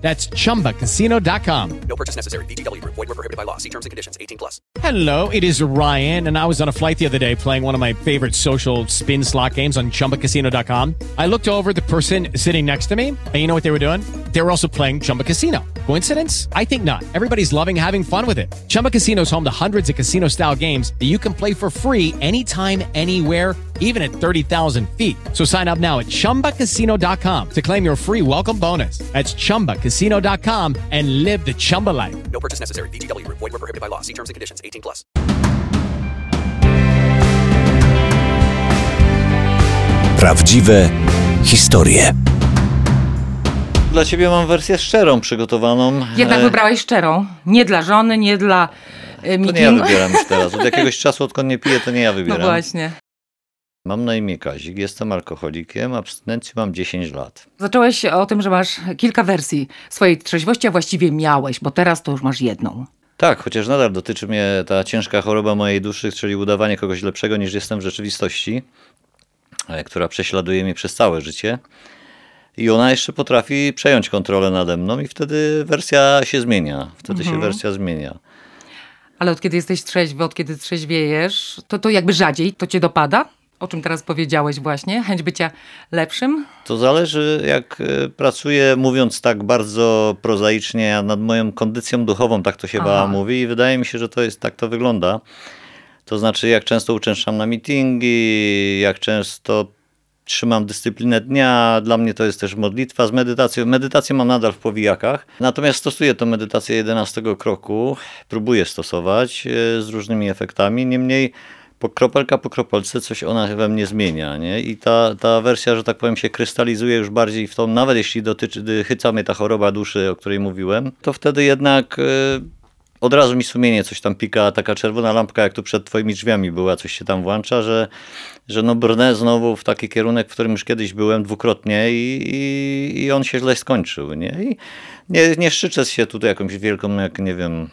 That's chumbacasino.com. No purchase necessary. Group. Void were prohibited by law. See terms and conditions. 18 plus. Hello, it is Ryan, and I was on a flight the other day playing one of my favorite social spin slot games on chumbacasino.com. I looked over the person sitting next to me, and you know what they were doing? They were also playing Chumba Casino. Coincidence? I think not. Everybody's loving having fun with it. Chumba Casino is home to hundreds of casino style games that you can play for free anytime, anywhere, even at 30,000 feet. So sign up now at chumbacasino.com to claim your free welcome bonus. That's chumbacasino.com and live the Chumba life. No purchase necessary. VGW Group. Void were prohibited by law. See terms and conditions. 18 plus. Prawdziwe historie. Dla ciebie mam wersję szczerą przygotowaną. Jednak E, wybrałeś szczerą. Nie dla żony, nie dla e, To nie ja wybieram już teraz. Od jakiegoś czasu, odkąd nie piję, to nie ja No wybieram. właśnie. Mam na imię Kazik, jestem alkoholikiem, abstynencję mam 10 lat. Zacząłeś o tym, że masz kilka wersji swojej trzeźwości, a właściwie miałeś, bo teraz to już masz jedną. Tak, chociaż nadal dotyczy mnie ta ciężka choroba mojej duszy, czyli udawanie kogoś lepszego niż jestem w rzeczywistości, e, która prześladuje mnie przez całe życie. I ona jeszcze potrafi przejąć kontrolę nade mną i wtedy wersja się zmienia. Wtedy Mhm. się wersja zmienia. Ale od kiedy jesteś trzeźwy, od kiedy trzeźwiejesz, to, to jakby rzadziej to cię dopada? O czym teraz powiedziałeś właśnie? Chęć bycia lepszym? To zależy, jak e, pracuję, mówiąc tak bardzo prozaicznie, nad moją kondycją duchową, tak to się chyba mówi, i wydaje mi się, że to jest tak to wygląda. To znaczy, jak często uczęszczam na meetingi, jak często trzymam dyscyplinę dnia. Dla mnie to jest też modlitwa z medytacją. Medytację mam nadal w powijakach, natomiast stosuję tę medytację 11 kroku, próbuję stosować e, z różnymi efektami. Niemniej po kropelka po kropelce coś ona we mnie zmienia. Nie? I ta, ta wersja, że tak powiem, się krystalizuje już bardziej w tą, nawet jeśli dotyczy, chyca mnie ta choroba duszy, o której mówiłem, to wtedy jednak e, od razu mi sumienie coś tam pika, taka czerwona lampka, jak tu przed twoimi drzwiami była, coś się tam włącza, że, że no brnę znowu w taki kierunek, w którym już kiedyś byłem dwukrotnie i, i, i on się źle skończył. Nie? I nie, nie szyczę się tutaj jakąś wielką, jak nie wiem,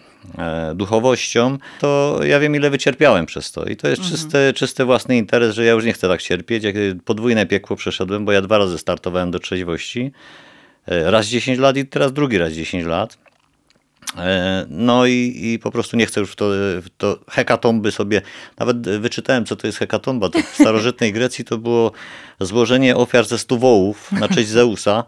duchowością, to ja wiem, ile wycierpiałem przez to. I to jest czysty, czysty własny interes, że ja już nie chcę tak cierpieć. Jak podwójne piekło przeszedłem, bo ja dwa razy startowałem do trzeźwości. E, Raz 10 lat i teraz drugi raz 10 lat. E, No i, i po prostu nie chcę już w to, w to hekatomby sobie, nawet wyczytałem co to jest hekatomba, to w starożytnej Grecji to było złożenie ofiar ze stu wołów na cześć Zeusa,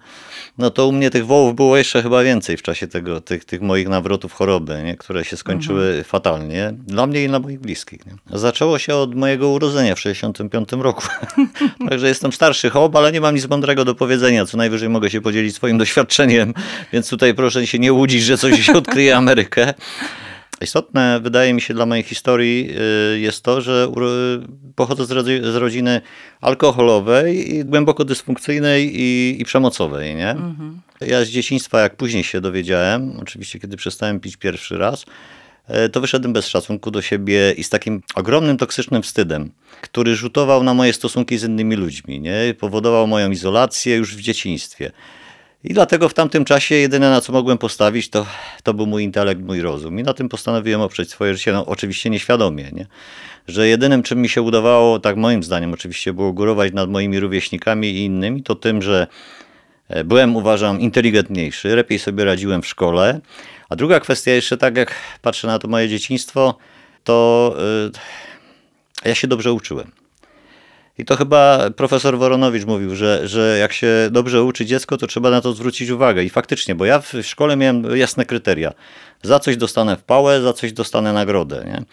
no to u mnie tych wołów było jeszcze chyba więcej w czasie tego, tych, tych moich nawrotów choroby, nie? które się skończyły fatalnie, dla mnie i dla moich bliskich. Nie? Zaczęło się od mojego urodzenia w 65 roku, także jestem starszy hop, ale nie mam nic mądrego do powiedzenia, co najwyżej mogę się podzielić swoim doświadczeniem, więc tutaj proszę się nie łudzić, że coś się odkryje Amerykę. Istotne, wydaje mi się, dla mojej historii y, jest to, że pochodzę z, rodzi- z rodziny alkoholowej i głęboko dysfunkcyjnej i, i przemocowej. Nie? Ja z dzieciństwa, jak później się dowiedziałem, oczywiście kiedy przestałem pić pierwszy raz, e, to wyszedłem bez szacunku do siebie i z takim ogromnym toksycznym wstydem, który rzutował na moje stosunki z innymi ludźmi, nie? powodował moją izolację już w dzieciństwie. I dlatego w tamtym czasie jedyne na co mogłem postawić to, to był mój intelekt, mój rozum. I na tym postanowiłem oprzeć swoje życie, no oczywiście nieświadomie, nie? że jedynym czym mi się udawało, tak moim zdaniem oczywiście, było górować nad moimi rówieśnikami i innymi, to tym, że e, byłem, uważam, inteligentniejszy, lepiej sobie radziłem w szkole. A druga kwestia jeszcze, tak jak patrzę na to moje dzieciństwo, to y, ja się dobrze uczyłem. I to chyba profesor Woronowicz mówił, że, że jak się dobrze uczy dziecko, to trzeba na to zwrócić uwagę. I faktycznie, bo ja w szkole miałem jasne kryteria. Za coś dostanę w pałę, za coś dostanę nagrodę. Nie?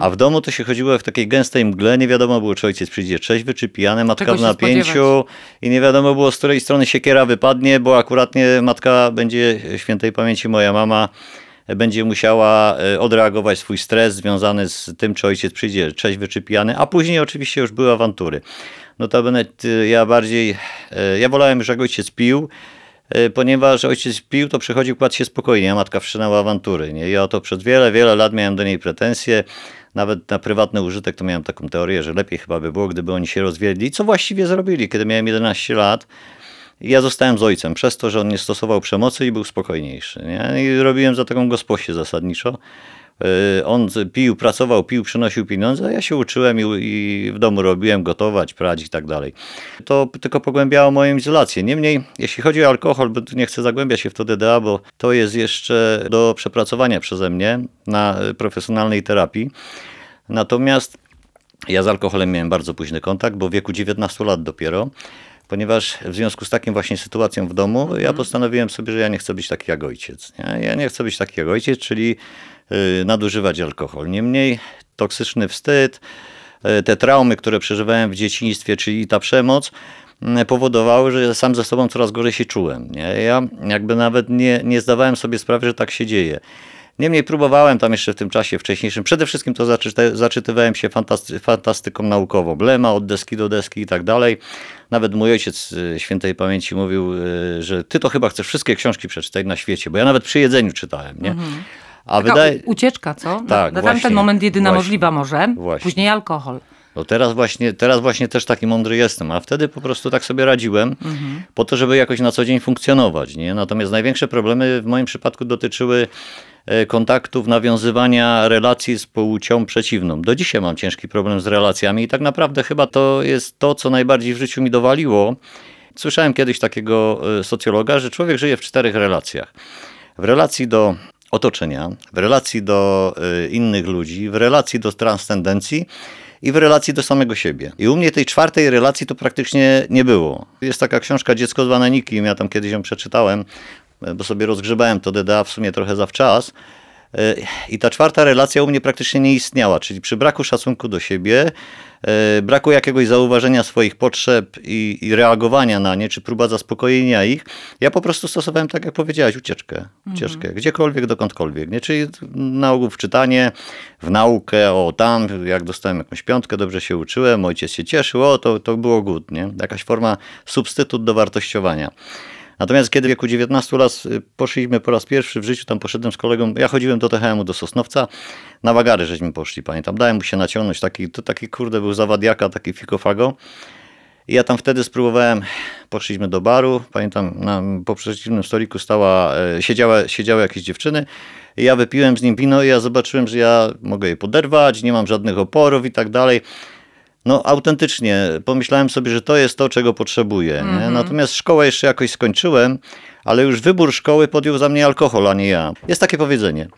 A w domu to się chodziło w takiej gęstej mgle, nie wiadomo było, czy ojciec przyjdzie trzeźwy, czy pijany, matka w napięciu spodziewać? i nie wiadomo było, z której strony siekiera wypadnie, bo akuratnie matka będzie, świętej pamięci moja mama, będzie musiała e, odreagować swój stres związany z tym, czy ojciec przyjdzie trzeźwy czy a później oczywiście już były awantury. Notabene y, ja bardziej, e, ja wolałem jak ojciec pił, ponieważ ojciec pił, to przychodził, kładł się spokojnie, a matka wszczynała awantury. Nie? Ja to przez wiele, wiele lat miałem do niej pretensje. Nawet na prywatny użytek to miałem taką teorię, że lepiej chyba by było, gdyby oni się rozwiedli. Co właściwie zrobili, kiedy miałem 11 lat. Ja zostałem z ojcem przez to, że on nie stosował przemocy i był spokojniejszy. Nie? I robiłem za taką gosposię zasadniczo. Yy, On pił, pracował, pił, przynosił pieniądze, a ja się uczyłem i, i w domu robiłem gotować, prać i tak dalej. To tylko pogłębiało moją izolację. Niemniej, jeśli chodzi o alkohol, bo nie chcę zagłębiać się w to DDA, bo to jest jeszcze do przepracowania przeze mnie na y, profesjonalnej terapii. Natomiast ja z alkoholem miałem bardzo późny kontakt, bo w wieku 19 lat dopiero, ponieważ w związku z takim właśnie sytuacją w domu, ja postanowiłem sobie, że ja nie chcę być taki jak ojciec. Nie? Ja nie chcę być taki jak ojciec, czyli y, nadużywać alkohol. Niemniej toksyczny wstyd, y, te traumy, które przeżywałem w dzieciństwie, czyli ta przemoc, mm, powodowały, że sam ze sobą coraz gorzej się czułem. Nie? Ja jakby nawet nie, nie zdawałem sobie sprawy, że tak się dzieje. Niemniej próbowałem tam jeszcze w tym czasie wcześniejszym, przede wszystkim to zaczytywałem się fantasty, fantastyką naukową, blema od deski do deski i tak dalej. Nawet mój ojciec y, świętej pamięci mówił, y, że ty to chyba chcesz wszystkie książki przeczytać na świecie, bo ja nawet przy jedzeniu czytałem, nie? A Taka wydaje... ucieczka, co? Tak, na właśnie, tamten moment jedyna właśnie, możliwa może, właśnie. później alkohol. No teraz właśnie, teraz właśnie też taki mądry jestem, a wtedy po prostu tak sobie radziłem po to, żeby jakoś na co dzień funkcjonować. Nie? Natomiast największe problemy w moim przypadku dotyczyły kontaktów, nawiązywania relacji z płcią przeciwną. Do dzisiaj mam ciężki problem z relacjami i tak naprawdę chyba to jest to, co najbardziej w życiu mi dowaliło. Słyszałem kiedyś takiego e, socjologa, że człowiek żyje w czterech relacjach. W relacji do otoczenia, w relacji do y, innych ludzi, w relacji do transcendencji i w relacji do samego siebie. I u mnie tej czwartej relacji to praktycznie nie było. Jest taka książka Dziecko zwane Nikim, ja tam kiedyś ją przeczytałem, bo sobie rozgrzebałem to DDA w sumie trochę zawczas. Y, I ta czwarta relacja u mnie praktycznie nie istniała, czyli przy braku szacunku do siebie, y, braku jakiegoś zauważenia swoich potrzeb i, i reagowania na nie, czy próba zaspokojenia ich, ja po prostu stosowałem, tak jak powiedziałaś, ucieczkę. ucieczkę gdziekolwiek, dokądkolwiek. Nie? Czyli na ogół w czytanie, w naukę, o tam, jak dostałem jakąś piątkę, dobrze się uczyłem, ojciec się cieszył, o to, to było good. Nie? Jakaś forma substytut do wartościowania. Natomiast kiedy w wieku 19 lat y, poszliśmy po raz pierwszy w życiu, tam poszedłem z kolegą, ja chodziłem do THM-u, do Sosnowca, na wagary żeśmy poszli, pamiętam, dałem mu się naciągnąć, taki, to taki kurde był zawadiaka, taki fikofago. I ja tam wtedy spróbowałem, poszliśmy do baru, pamiętam, na, po przeciwnym stoliku stała, e, siedziała, siedziały jakieś dziewczyny, ja wypiłem z nim wino i ja zobaczyłem, że ja mogę je poderwać, nie mam żadnych oporów i tak dalej. No autentycznie, pomyślałem sobie, że to jest to, czego potrzebuję. Nie? Natomiast szkołę jeszcze jakoś skończyłem, ale już wybór szkoły podjął za mnie alkohol, a nie ja. Jest takie powiedzenie.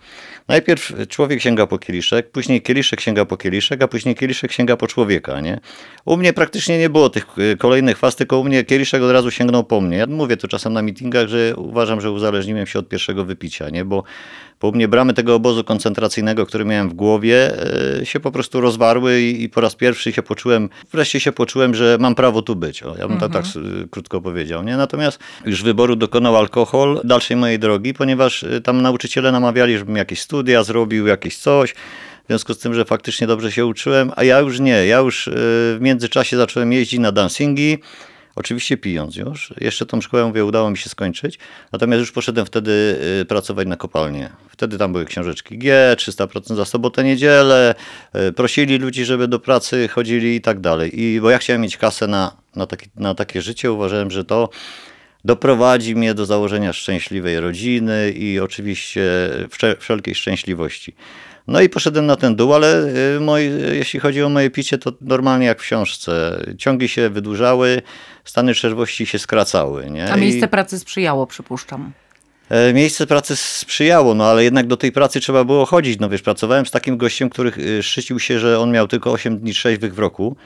Najpierw człowiek sięga po kieliszek, później kieliszek sięga po kieliszek, a później kieliszek sięga po człowieka. Nie? U mnie praktycznie nie było tych y, kolejnych faz, tylko u mnie kieliszek od razu sięgnął po mnie. Ja mówię to czasem na meetingach, że uważam, że uzależniłem się od pierwszego wypicia, nie? Bo, u mnie bramy tego obozu koncentracyjnego, który miałem w głowie, y, się po prostu rozwarły i, po raz pierwszy się poczułem, wreszcie się poczułem, że mam prawo tu być. O, ja bym to tak y, krótko powiedział. Nie? Natomiast już wyboru dokonał alkohol dalszej mojej drogi, ponieważ y, tam nauczyciele namawiali, żebym jakieś studia zrobił, jakieś coś. W związku z tym, że faktycznie dobrze się uczyłem, a ja już nie. Ja już w międzyczasie zacząłem jeździć na dancingi, oczywiście pijąc już. Jeszcze tą szkołę, mówię, udało mi się skończyć. Natomiast już poszedłem wtedy y, pracować na kopalnię. Wtedy tam były książeczki G, 300% za sobotę, niedzielę. y, Prosili ludzi, żeby do pracy chodzili i tak dalej. I bo ja chciałem mieć kasę na, na, taki, na takie życie, uważałem, że to doprowadzi mnie do założenia szczęśliwej rodziny i oczywiście wszel- wszelkiej szczęśliwości. No i poszedłem na ten dół, ale y, moi, jeśli chodzi o moje picie, to normalnie jak w książce. Ciągi się wydłużały, stany trzeźwości się skracały. Nie? A miejsce I- pracy sprzyjało, przypuszczam. E, Miejsce pracy sprzyjało, no ale jednak do tej pracy trzeba było chodzić. No wiesz, pracowałem z takim gościem, który y, szczycił się, że on miał tylko 8 dni trzeźwych w roku,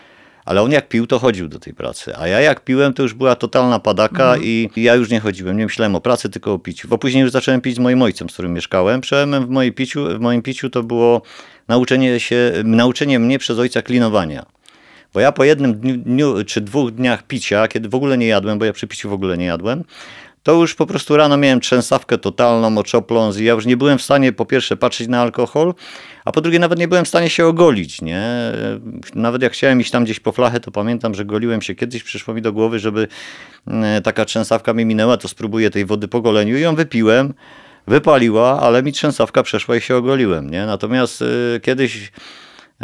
ale on jak pił, to chodził do tej pracy. A ja jak piłem, to już była totalna padaka i ja już nie chodziłem. Nie myślałem o pracy, tylko o piciu. Bo później już zacząłem pić z moim ojcem, z którym mieszkałem. Przełomem w, mojej piciu, w moim piciu to było nauczenie się, nauczenie mnie przez ojca klinowania. Bo ja po jednym dniu, dniu czy dwóch dniach picia, kiedy w ogóle nie jadłem, bo ja przy piciu w ogóle nie jadłem, to już po prostu rano miałem trzęsawkę totalną, oczopląs i ja już nie byłem w stanie po pierwsze patrzeć na alkohol, a po drugie nawet nie byłem w stanie się ogolić, nie? Nawet jak chciałem iść tam gdzieś po flachę, to pamiętam, że goliłem się kiedyś, przyszło mi do głowy, żeby e, taka trzęsawka mi minęła, to spróbuję tej wody po goleniu i ją wypiłem, wypaliła, ale mi trzęsawka przeszła i się ogoliłem, nie? Natomiast e, kiedyś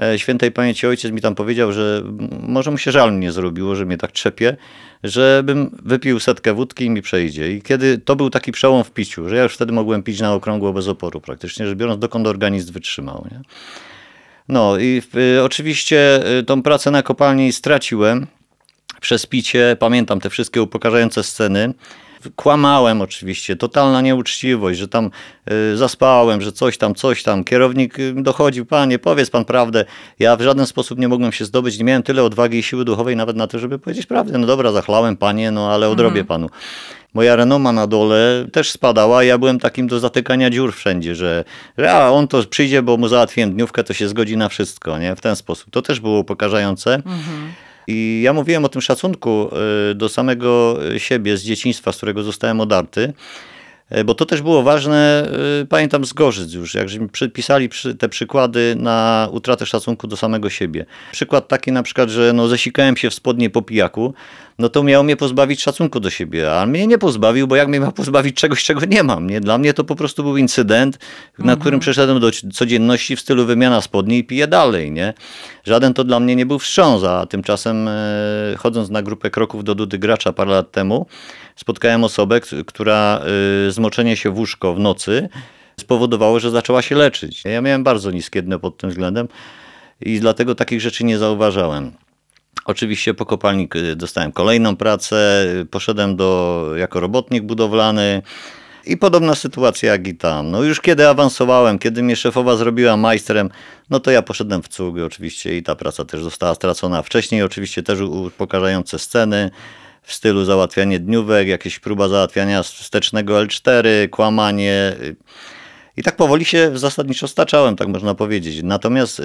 e, świętej pamięci ojciec mi tam powiedział, że może mu się żal mnie zrobiło, że mnie tak trzepie, żebym wypił setkę wódki i mi przejdzie. I kiedy to był taki przełom w piciu, że ja już wtedy mogłem pić na okrągło bez oporu praktycznie, że biorąc dokąd organizm wytrzymał. Nie? No i y, oczywiście y, tą pracę na kopalni straciłem przez picie. Pamiętam te wszystkie upokarzające sceny. Kłamałem oczywiście, totalna nieuczciwość, że tam y, zaspałem, że coś tam, coś tam. Kierownik y, dochodził, panie, powiedz pan prawdę. Ja w żaden sposób nie mogłem się zdobyć, nie miałem tyle odwagi i siły duchowej nawet na to, żeby powiedzieć prawdę. No dobra, zachlałem panie, no ale odrobię panu. Moja renoma na dole też spadała, ja byłem takim do zatykania dziur wszędzie, że, że a on to przyjdzie, bo mu załatwiłem dniówkę, to się zgodzi na wszystko, nie? W ten sposób. To też było upokarzające. I ja mówiłem o tym szacunku y, do samego siebie z dzieciństwa, z którego zostałem odarty. y, Bo to też było ważne, y, pamiętam z Gorzyc już, jak mi przypisali przy, te przykłady na utratę szacunku do samego siebie. Przykład taki na przykład, że no zasikałem się w spodnie po pijaku, no to miał mnie pozbawić szacunku do siebie, a mnie nie pozbawił, bo jak mnie miał pozbawić czegoś, czego nie mam, nie? Dla mnie to po prostu był incydent, na którym przeszedłem do codzienności w stylu wymiana spodni i piję dalej, nie? Żaden to dla mnie nie był wstrząs, a tymczasem e, chodząc na grupę kroków do Dudy Gracza parę lat temu, spotkałem osobę, która e, zmoczenie się w łóżko w nocy spowodowało, że zaczęła się leczyć. Ja miałem bardzo niskie dno pod tym względem i dlatego takich rzeczy nie zauważałem. Oczywiście po kopalni y, dostałem kolejną pracę, y, poszedłem do, jako robotnik budowlany i podobna sytuacja jak i tam. No już kiedy awansowałem, kiedy mnie szefowa zrobiła majstrem, no to ja poszedłem w cugi oczywiście i ta praca też została stracona. Wcześniej oczywiście też upokarzające sceny w stylu załatwianie dniówek, jakieś próba załatwiania wstecznego L4, kłamanie. y, I tak powoli się zasadniczo staczałem, tak można powiedzieć. Natomiast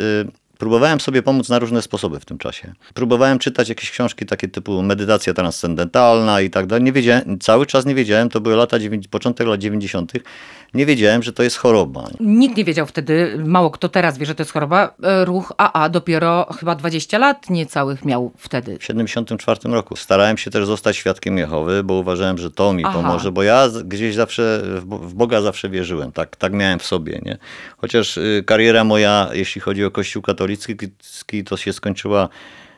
próbowałem sobie pomóc na różne sposoby w tym czasie. Próbowałem czytać jakieś książki takie typu medytacja transcendentalna i tak dalej. Nie wiedziałem, cały czas nie wiedziałem, to były lata, początek lat 90. Nie wiedziałem, że to jest choroba. Nikt nie wiedział wtedy, mało kto teraz wie, że to jest choroba. E, Ruch AA dopiero chyba 20 lat niecałych miał wtedy. W 74 roku. Starałem się też zostać świadkiem Jehowy, bo uważałem, że to mi Aha. pomoże, bo ja gdzieś zawsze w Boga zawsze wierzyłem. Tak, tak miałem w sobie. Nie? Chociaż y, kariera moja, jeśli chodzi o Kościół katolicki, to się skończyła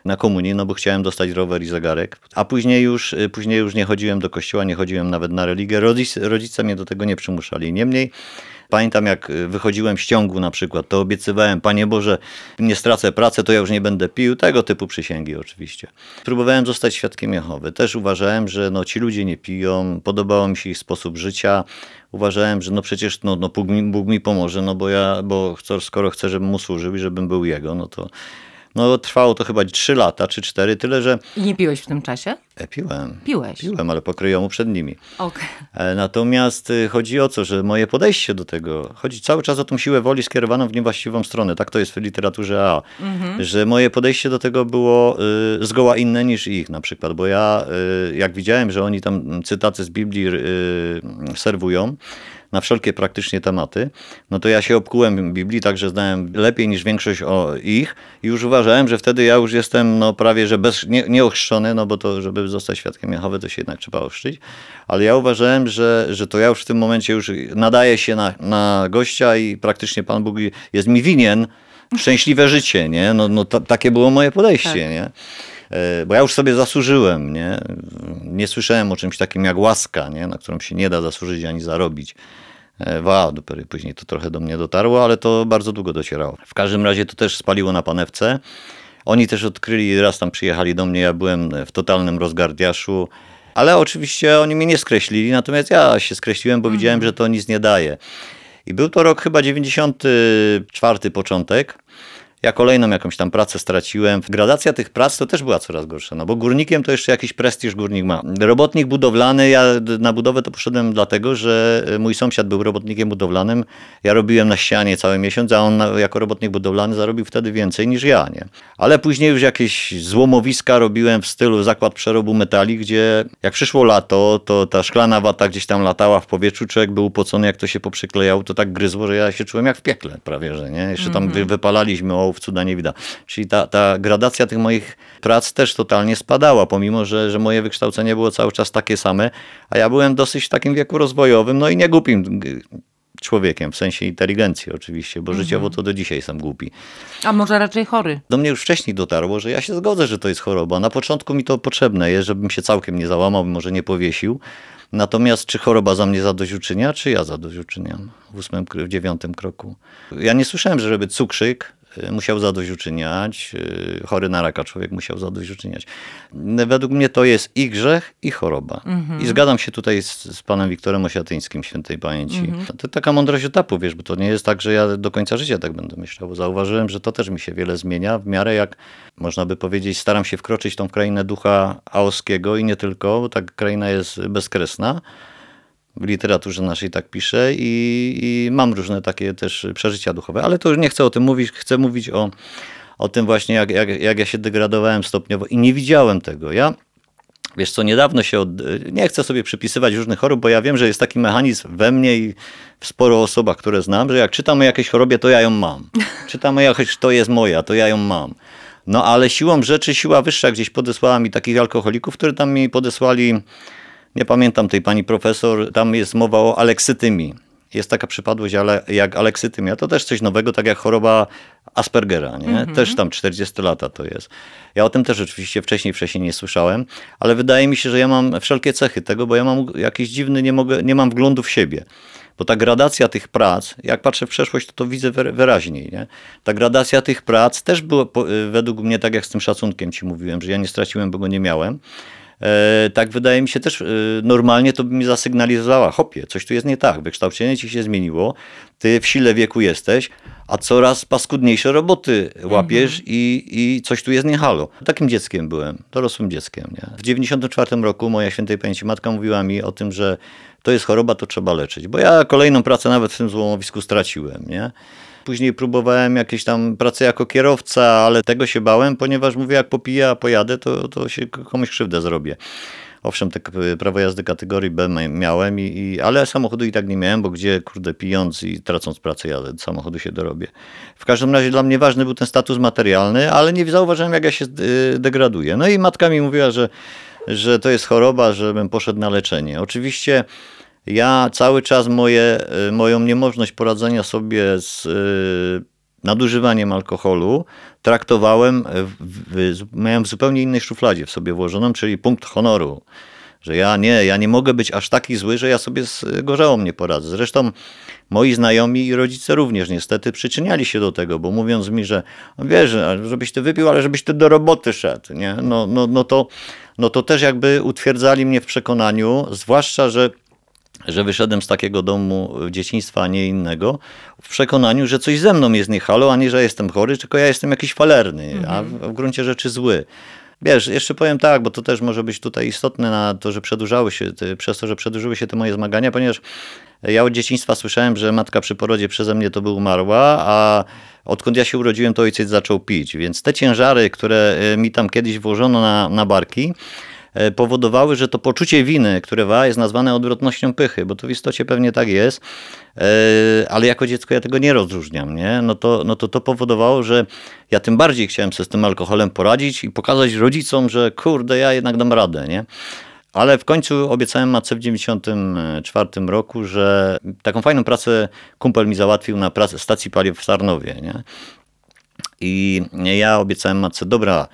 na komunii, no bo chciałem dostać rower i zegarek. A później już, y, później już nie chodziłem do kościoła, nie chodziłem nawet na religię. Rodzice, rodzice mnie do tego nie przymuszali. Niemniej Pamiętam, jak y, wychodziłem z ciągu na przykład, to obiecywałem, Panie Boże, nie stracę pracy, to ja już nie będę pił. Tego typu przysięgi oczywiście. Próbowałem zostać świadkiem Jehowy. Też uważałem, że no, ci ludzie nie piją, podobał mi się ich sposób życia. Uważałem, że no przecież no, no, Bóg, mi, Bóg mi pomoże, no bo ja, bo skoro chcę, żebym mu służył i żebym był Jego, no to no, trwało to chyba 3 lata czy 4, tyle że I nie piłeś w tym czasie? e, piłem. Piłeś. Piłem, ale pokryjomu przed nimi. Okej. E, Natomiast y, chodzi o to, że moje podejście do tego, chodzi cały czas o tą siłę woli skierowaną w niewłaściwą stronę. Tak to jest w literaturze A. Że moje podejście do tego było y, zgoła inne niż ich na przykład, bo ja y, jak widziałem, że oni tam cytaty z Biblii y, serwują, na wszelkie praktycznie tematy, no to ja się obkułem Biblii, także znałem lepiej niż większość o ich i już uważałem, że wtedy ja już jestem no prawie, że bez, nie, nieochrzczony, no bo to, żeby zostać świadkiem Jehowy, to się jednak trzeba ochrzcić, ale ja uważałem, że, że to ja już w tym momencie już nadaję się na, na gościa i praktycznie Pan Bóg jest mi winien szczęśliwe życie, nie? No, no ta, takie było moje podejście, Tak. nie? E, Bo ja już sobie zasłużyłem, nie? Nie słyszałem o czymś takim jak łaska, nie? Na którą się nie da zasłużyć ani zarobić. E, Wow, dopiero później to trochę do mnie dotarło, ale to bardzo długo docierało. W każdym razie to też spaliło na panewce. Oni też odkryli, raz tam przyjechali do mnie, ja byłem w totalnym rozgardiaszu, ale oczywiście oni mnie nie skreślili, natomiast ja się skreśliłem, bo widziałem, że to nic nie daje. I był to rok chyba 94 początek. Ja kolejną jakąś tam pracę straciłem. Gradacja tych prac to też była coraz gorsza, no bo górnikiem to jeszcze jakiś prestiż górnik ma. Robotnik budowlany, ja na budowę to poszedłem dlatego, że mój sąsiad był robotnikiem budowlanym. Ja robiłem na ścianie cały miesiąc, a on jako robotnik budowlany zarobił wtedy więcej niż ja, nie? Ale później już jakieś złomowiska robiłem w stylu zakład przerobu metali, gdzie jak przyszło lato, to ta szklana wata gdzieś tam latała w powietrzu, człowiek był upocony, jak to się poprzyklejało, to tak gryzło, że ja się czułem jak w piekle prawie, że nie? Jeszcze tam wy, wypalaliśmy ołów, cuda nie widać. Czyli ta, ta gradacja tych moich prac też totalnie spadała, pomimo, że, że moje wykształcenie było cały czas takie same, a ja byłem dosyć w takim wieku rozwojowym, no i nie głupim człowiekiem, w sensie inteligencji oczywiście, bo życiowo to do dzisiaj jestem głupi. A może raczej chory? Do mnie już wcześniej dotarło, że ja się zgodzę, że to jest choroba. Na początku mi to potrzebne jest, żebym się całkiem nie załamał, może nie powiesił. Natomiast czy choroba za mnie zadośćuczynia, czy ja zadośćuczyniam w ósmym, w dziewiątym kroku? Ja nie słyszałem, że żeby cukrzyk musiał zadośćuczyniać, y, chory na raka człowiek musiał zadośćuczyniać. Według mnie to jest i grzech, i choroba. I zgadzam się tutaj z, z panem Wiktorem Osiatyńskim, świętej pamięci. To, to taka mądrość etapu, wiesz, bo to nie jest tak, że ja do końca życia tak będę myślał, bo zauważyłem, że to też mi się wiele zmienia, w miarę jak, można by powiedzieć, staram się wkroczyć tą krainę ducha aoskiego i nie tylko, bo ta kraina jest bezkresna. W literaturze naszej tak piszę i, i mam różne takie też przeżycia duchowe, ale to już nie chcę o tym mówić, chcę mówić o, o tym właśnie, jak, jak, jak ja się degradowałem stopniowo i nie widziałem tego. Ja Wiesz co, niedawno się, od... nie chcę sobie przypisywać różnych chorób, bo ja wiem, że jest taki mechanizm we mnie i w sporo osobach, które znam, że jak czytam o jakiejś chorobie, to ja ją mam. Czytam o jakiejś, to jest moja, to ja ją mam. No ale siłą rzeczy, siła wyższa gdzieś podesłała mi takich alkoholików, którzy tam mi podesłali, nie pamiętam tej pani profesor, tam jest mowa o aleksytymii. Jest taka przypadłość ale, jak aleksytymia. To też coś nowego, tak jak choroba Aspergera. Nie? Też tam 40 lata to jest. Ja o tym też oczywiście wcześniej, wcześniej nie słyszałem, ale wydaje mi się, że ja mam wszelkie cechy tego, bo ja mam jakiś dziwny, nie, mogę, nie mam wglądu w siebie. Bo ta gradacja tych prac, jak patrzę w przeszłość, to to widzę wyra- wyraźniej. Nie? Ta gradacja tych prac też była według mnie, tak jak z tym szacunkiem ci mówiłem, że ja nie straciłem, bo go nie miałem. E, tak wydaje mi się też e, normalnie to by mi zasygnalizowała, hopie, coś tu jest nie tak, wykształcenie ci się zmieniło, ty w sile wieku jesteś, a coraz paskudniejsze roboty łapiesz i, i coś tu jest nie halo. Takim dzieckiem byłem, dorosłym dzieckiem. Nie? W 94 roku moja świętej pamięci matka mówiła mi o tym, że to jest choroba, to trzeba leczyć, bo ja kolejną pracę nawet w tym złomowisku straciłem. Nie? Później próbowałem jakieś tam pracę jako kierowca, ale tego się bałem, ponieważ mówię, jak popiję, a pojadę, to, to się komuś krzywdę zrobię. Owszem, te prawo jazdy kategorii B miałem, i, i, ale samochodu i tak nie miałem, bo gdzie, kurde, pijąc i tracąc pracę, ja samochodu się dorobię. W każdym razie dla mnie ważny był ten status materialny, ale nie zauważyłem, jak ja się y, degraduję. No i matka mi mówiła, że, że to jest choroba, żebym poszedł na leczenie. Oczywiście ja cały czas moje, y, moją niemożność poradzenia sobie z y, nadużywaniem alkoholu traktowałem, w, miałem w zupełnie innej szufladzie w sobie włożoną, czyli punkt honoru. Że ja nie, ja nie mogę być aż taki zły, że ja sobie z gorzałą nie poradzę. Zresztą moi znajomi i rodzice również niestety przyczyniali się do tego, bo mówiąc mi, że wiesz, żebyś ty wypił, ale żebyś ty do roboty szedł, nie? No, no, no, to, no to też jakby utwierdzali mnie w przekonaniu, zwłaszcza, że że wyszedłem z takiego domu dzieciństwa, a nie innego, w przekonaniu, że coś ze mną jest nie halo, a nie, że jestem chory, tylko ja jestem jakiś falerny, a w, w gruncie rzeczy zły. Wiesz, jeszcze powiem tak, bo to też może być tutaj istotne na to, że przedłużały się, te, przez to, że przedłużyły się te moje zmagania, ponieważ ja od dzieciństwa słyszałem, że matka przy porodzie przeze mnie to by umarła, a odkąd ja się urodziłem, to ojciec zaczął pić. Więc te ciężary, które y, mi tam kiedyś włożono na, na barki, powodowały, że to poczucie winy, które wa jest nazwane odwrotnością pychy, bo to w istocie pewnie tak jest, e, ale jako dziecko ja tego nie rozróżniam, nie? No to, no to to powodowało, że ja tym bardziej chciałem sobie z tym alkoholem poradzić i pokazać rodzicom, że kurde, ja jednak dam radę, nie? Ale w końcu obiecałem matce w 94 roku, że taką fajną pracę kumpel mi załatwił na stacji paliw w Sarnowie, nie? I ja obiecałem matce, dobra,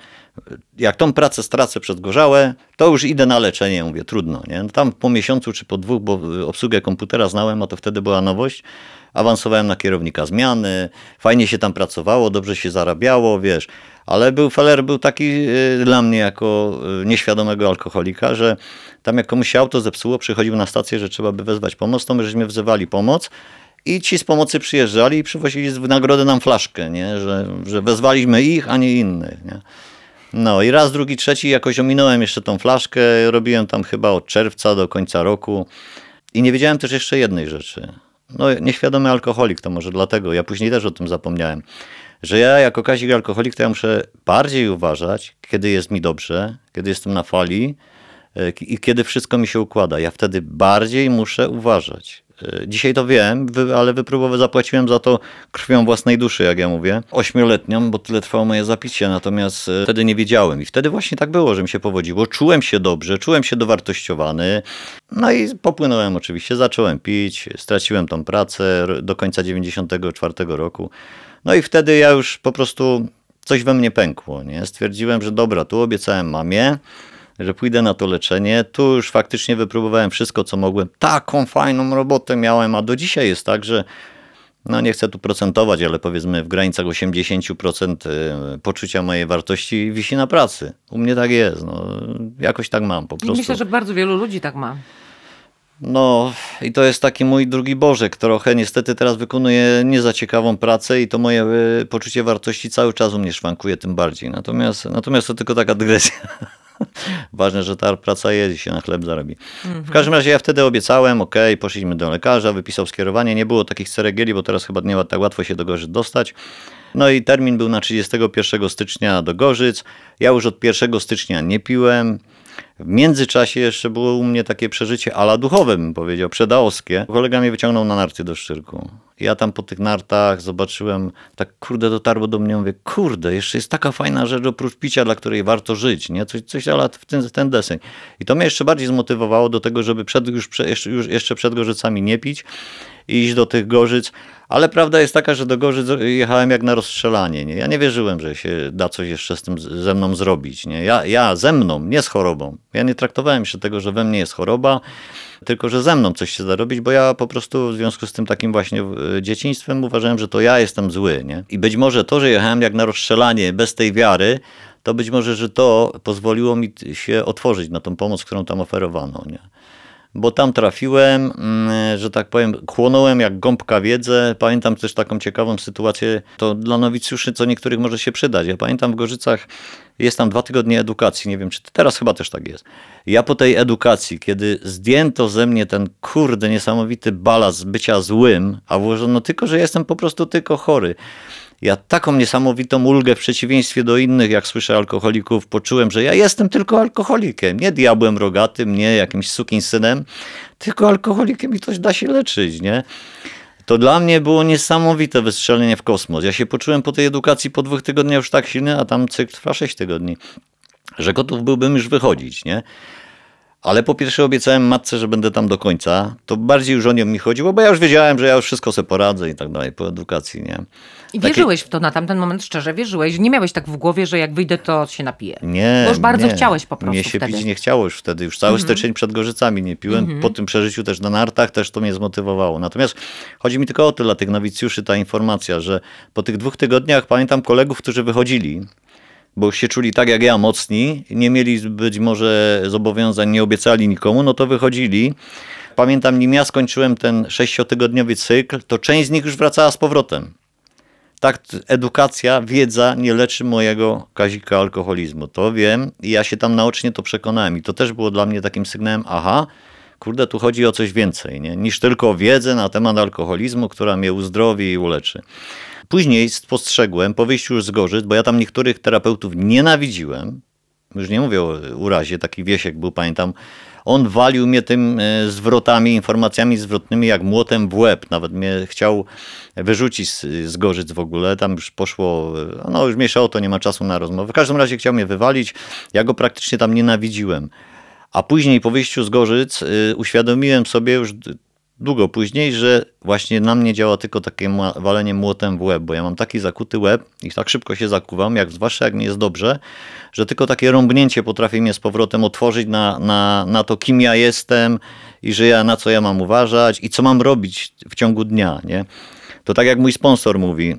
jak tą pracę stracę przez gorzałe, to już idę na leczenie. Mówię, trudno. Nie? No tam po miesiącu czy po dwóch, bo obsługę komputera znałem, a to wtedy była nowość, awansowałem na kierownika zmiany, fajnie się tam pracowało, dobrze się zarabiało, wiesz. Ale był Feller był taki y, dla mnie jako y, nieświadomego alkoholika, że tam jak komuś się auto zepsuło, przychodził na stację, że trzeba by wezwać pomoc, to my żeśmy wzywali pomoc I ci z pomocy przyjeżdżali i przywozili z nagrody nam flaszkę, nie? Że, że wezwaliśmy ich, a nie innych. Nie? No i raz, drugi, trzeci jakoś ominąłem jeszcze tą flaszkę. Robiłem tam chyba od czerwca do końca roku. I nie wiedziałem też jeszcze jednej rzeczy. No, nieświadomy alkoholik, to może dlatego. Ja później też o tym zapomniałem. Że ja jako Kazik alkoholik, to ja muszę bardziej uważać, kiedy jest mi dobrze, kiedy jestem na fali e, i kiedy wszystko mi się układa. Ja wtedy bardziej muszę uważać. E, Dzisiaj to wiem, ale wypróbowo zapłaciłem za to krwią własnej duszy, jak ja mówię. Ośmioletnią, bo tyle trwało moje zapicie, natomiast e, wtedy nie wiedziałem. I wtedy właśnie tak było, że mi się powodziło. Czułem się dobrze, czułem się dowartościowany. No i popłynąłem oczywiście, zacząłem pić, straciłem tą pracę do końca 94 roku. No i wtedy ja już po prostu coś we mnie pękło. Nie? Stwierdziłem, że dobra, tu obiecałem mamie, że pójdę na to leczenie. Tu już faktycznie wypróbowałem wszystko, co mogłem. Taką fajną robotę miałem, a do dzisiaj jest tak, że no nie chcę tu procentować, ale powiedzmy w granicach 80% y, poczucia mojej wartości wisi na pracy. U mnie tak jest. No, jakoś tak mam po prostu. myślę, że bardzo wielu ludzi tak ma. No i to jest taki mój drugi Bożek. Trochę niestety teraz wykonuję nie za ciekawą pracę i to moje y, poczucie wartości cały czas u mnie szwankuje tym bardziej. Natomiast, natomiast to tylko taka dygresja. Ważne, że ta praca jest i się na chleb zarobi. W każdym razie ja wtedy obiecałem, ok, poszliśmy do lekarza, wypisał skierowanie. Nie było takich ceregieli, bo teraz chyba nie ma tak łatwo się do Gorzyc dostać. No i termin był na 31 stycznia do Gorzyc. Ja już od 1 stycznia nie piłem. W międzyczasie jeszcze było u mnie takie przeżycie ala duchowe, bym powiedział, przedaoskie. Kolega mnie wyciągnął na narty do Szczyrku. Ja tam po tych nartach zobaczyłem, tak kurde dotarło do mnie, mówię, kurde, jeszcze jest taka fajna rzecz oprócz picia, dla której warto żyć, nie? Coś, coś ala w ten, ten deseń. I to mnie jeszcze bardziej zmotywowało do tego, żeby przed, już, jeszcze, już jeszcze przed Gorzycami nie pić i iść do tych Gorzyc. Ale prawda jest taka, że do Gorzyc jechałem jak na rozstrzelanie. Nie? Ja nie wierzyłem, że się da coś jeszcze z tym ze mną zrobić. Nie? Ja, ja ze mną, nie z chorobą. Ja nie traktowałem się tego, że we mnie jest choroba, tylko że ze mną coś się da robić, bo ja po prostu w związku z tym takim właśnie e, dzieciństwem uważałem, że to ja jestem zły. Nie? I być może to, że jechałem jak na rozstrzelanie bez tej wiary, to być może, że to pozwoliło mi się otworzyć na tą pomoc, którą tam oferowano. Nie? Bo tam trafiłem, mm, że tak powiem, chłonąłem jak gąbka wiedzę. Pamiętam też taką ciekawą sytuację, to dla nowicjuszy co niektórych może się przydać. Ja pamiętam w Gorzycach, jest tam dwa tygodnie edukacji, nie wiem czy teraz chyba też tak jest. Ja po tej edukacji, kiedy zdjęto ze mnie ten kurde niesamowity balast bycia złym, a włożono tylko, że jestem po prostu tylko chory. Ja taką niesamowitą ulgę w przeciwieństwie do innych, jak słyszę alkoholików, poczułem, że ja jestem tylko alkoholikiem. Nie diabłem rogatym, nie jakimś synem, tylko alkoholikiem i to da się leczyć, nie? To dla mnie było niesamowite wystrzelenie w kosmos. Ja się poczułem po tej edukacji po dwóch tygodniach już tak silny, a tam cykl trwa sześć tygodni, że gotów byłbym już wychodzić, nie? Ale po pierwsze obiecałem matce, że będę tam do końca. To bardziej już o nią mi chodziło, bo ja już wiedziałem, że ja już wszystko sobie poradzę i tak dalej po edukacji, nie? I Takie- wierzyłeś w to na tamten moment, szczerze wierzyłeś. Nie miałeś tak w głowie, że jak wyjdę, to się napiję. Nie. Bo już bardzo nie. chciałeś po prostu Mnie się wtedy. Mhm. pić nie chciało już wtedy. Już cały styczeń przed Gorzycami nie piłem. Po tym przeżyciu też na nartach też to mnie zmotywowało. Natomiast chodzi mi tylko o to dla tych nowicjuszy ta informacja, że po tych dwóch tygodniach pamiętam kolegów, którzy wychodzili, bo się czuli tak jak ja mocni, nie mieli być może zobowiązań, nie obiecali nikomu, no to wychodzili. Pamiętam, nim ja skończyłem ten sześciotygodniowy cykl, to część z nich już wracała z powrotem. Tak, edukacja, wiedza nie leczy mojego kazika alkoholizmu. To wiem i ja się tam naocznie to przekonałem. I to też było dla mnie takim sygnałem, aha, kurde, tu chodzi o coś więcej, nie? niż tylko wiedzę na temat alkoholizmu, która mnie uzdrowi i uleczy. Później spostrzegłem, po wyjściu już z Gorzyc, bo ja tam niektórych terapeutów nienawidziłem, już nie mówię o urazie, taki Wiesiek był, pamiętam, on walił mnie tym e, zwrotami, informacjami zwrotnymi jak młotem w łeb. Nawet mnie chciał wyrzucić z, z Gorzyc w ogóle. Tam już poszło, e, no już mieszało to, nie ma czasu na rozmowę. W każdym razie chciał mnie wywalić. Ja go praktycznie tam nienawidziłem. A później po wyjściu z Gorzyc y, uświadomiłem sobie już długo później, że właśnie na mnie działa tylko takie walenie młotem w łeb, bo ja mam taki zakuty łeb i tak szybko się zakuwam, jak, zwłaszcza jak mi jest dobrze, że tylko takie rąbnięcie potrafi mnie z powrotem otworzyć na, na, na to, kim ja jestem i że ja na co ja mam uważać i co mam robić w ciągu dnia. Nie? To tak jak mój sponsor mówi,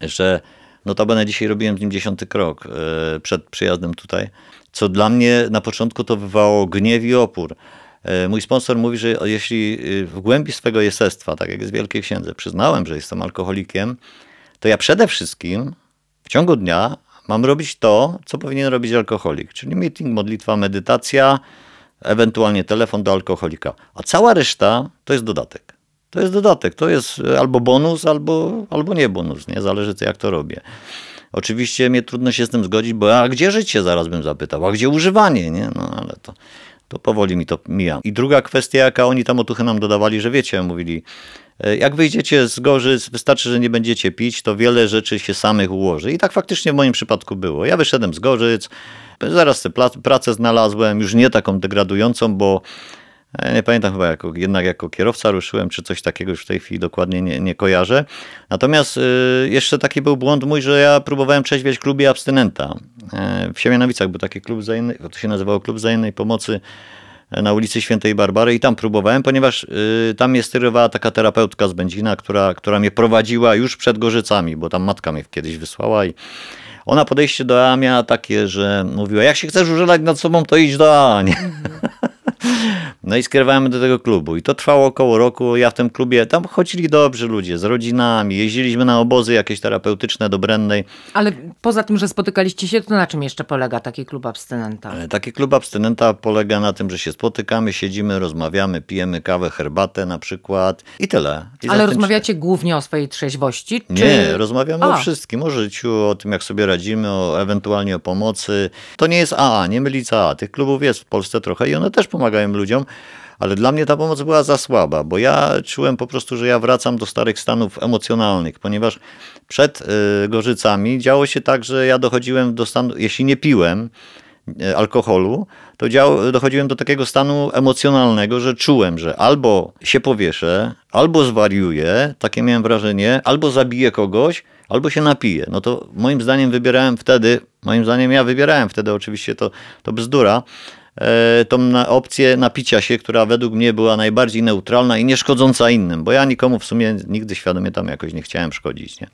że notabene dzisiaj robiłem z nim dziesiąty krok e, przed przyjazdem tutaj, co dla mnie na początku to wywołało gniew i opór. E, Mój sponsor mówi, że jeśli y, w głębi swego jestestwa, tak jak jest w Wielkiej Księdze, przyznałem, że jestem alkoholikiem, to ja przede wszystkim w ciągu dnia mam robić to, co powinien robić alkoholik, czyli meeting, modlitwa, medytacja, ewentualnie telefon do alkoholika. A cała reszta to jest dodatek. To jest dodatek, to jest albo bonus, albo, albo nie bonus, nie? Zależy jak to robię. Oczywiście mnie trudno się z tym zgodzić, bo a gdzie życie, zaraz bym zapytał, a gdzie używanie, nie? No ale to, to powoli mi to mija. I druga kwestia, jaka oni tam otuchy nam dodawali, że wiecie, mówili, e, jak wyjdziecie z Gorzyc, wystarczy, że nie będziecie pić, to wiele rzeczy się samych ułoży. I tak faktycznie w moim przypadku było. Ja wyszedłem z Gorzyc, zaraz tę pracę znalazłem, już nie taką degradującą, bo nie pamiętam chyba, jako, jednak jako kierowca ruszyłem, czy coś takiego już w tej chwili dokładnie nie, nie kojarzę. Natomiast y, jeszcze taki był błąd mój, że ja próbowałem trzeźwieć klubie abstynenta. E, w Siemianowicach był taki klub wzajemnej, to się nazywało Klub Wzajemnej Pomocy e, na ulicy Świętej Barbary i tam próbowałem, ponieważ y, tam mnie sterowała taka terapeutka z Będzina, która, która mnie prowadziła już przed Gorzycami, bo tam matka mnie kiedyś wysłała i ona podejście do A miała takie, że mówiła, jak się chcesz użalać nad sobą, to idź do A, nie? No i skierowałem do tego klubu. I to trwało około roku. Ja w tym klubie, tam chodzili dobrzy ludzie z rodzinami, jeździliśmy na obozy jakieś terapeutyczne do Brennej. Ale poza tym, że spotykaliście się, to na czym jeszcze polega taki klub abstynenta? Taki klub abstynenta polega na tym, że się spotykamy, siedzimy, rozmawiamy, pijemy kawę, herbatę na przykład i tyle. I Ale rozmawiacie głównie o swojej trzeźwości? Czy... Nie, rozmawiamy o A. wszystkim, o życiu, o tym, jak sobie radzimy, o ewentualnie o pomocy. To nie jest AA, nie mylić z AA. Tych klubów jest w Polsce trochę i one też pomagają ludziom, ale dla mnie ta pomoc była za słaba, bo ja czułem po prostu, że ja wracam do starych stanów emocjonalnych, ponieważ przed y, Gorzycami działo się tak, że ja dochodziłem do stanu, jeśli nie piłem, e, alkoholu, to dział, dochodziłem do takiego stanu emocjonalnego, że czułem, że albo się powieszę, albo zwariuję, takie miałem wrażenie, albo zabiję kogoś, albo się napiję. No to moim zdaniem wybierałem wtedy, moim zdaniem ja wybierałem wtedy, oczywiście to, to bzdura, tą na opcję napicia się, która według mnie była najbardziej neutralna i nie szkodząca innym, bo ja nikomu w sumie nigdy świadomie tam jakoś nie chciałem szkodzić. Nie?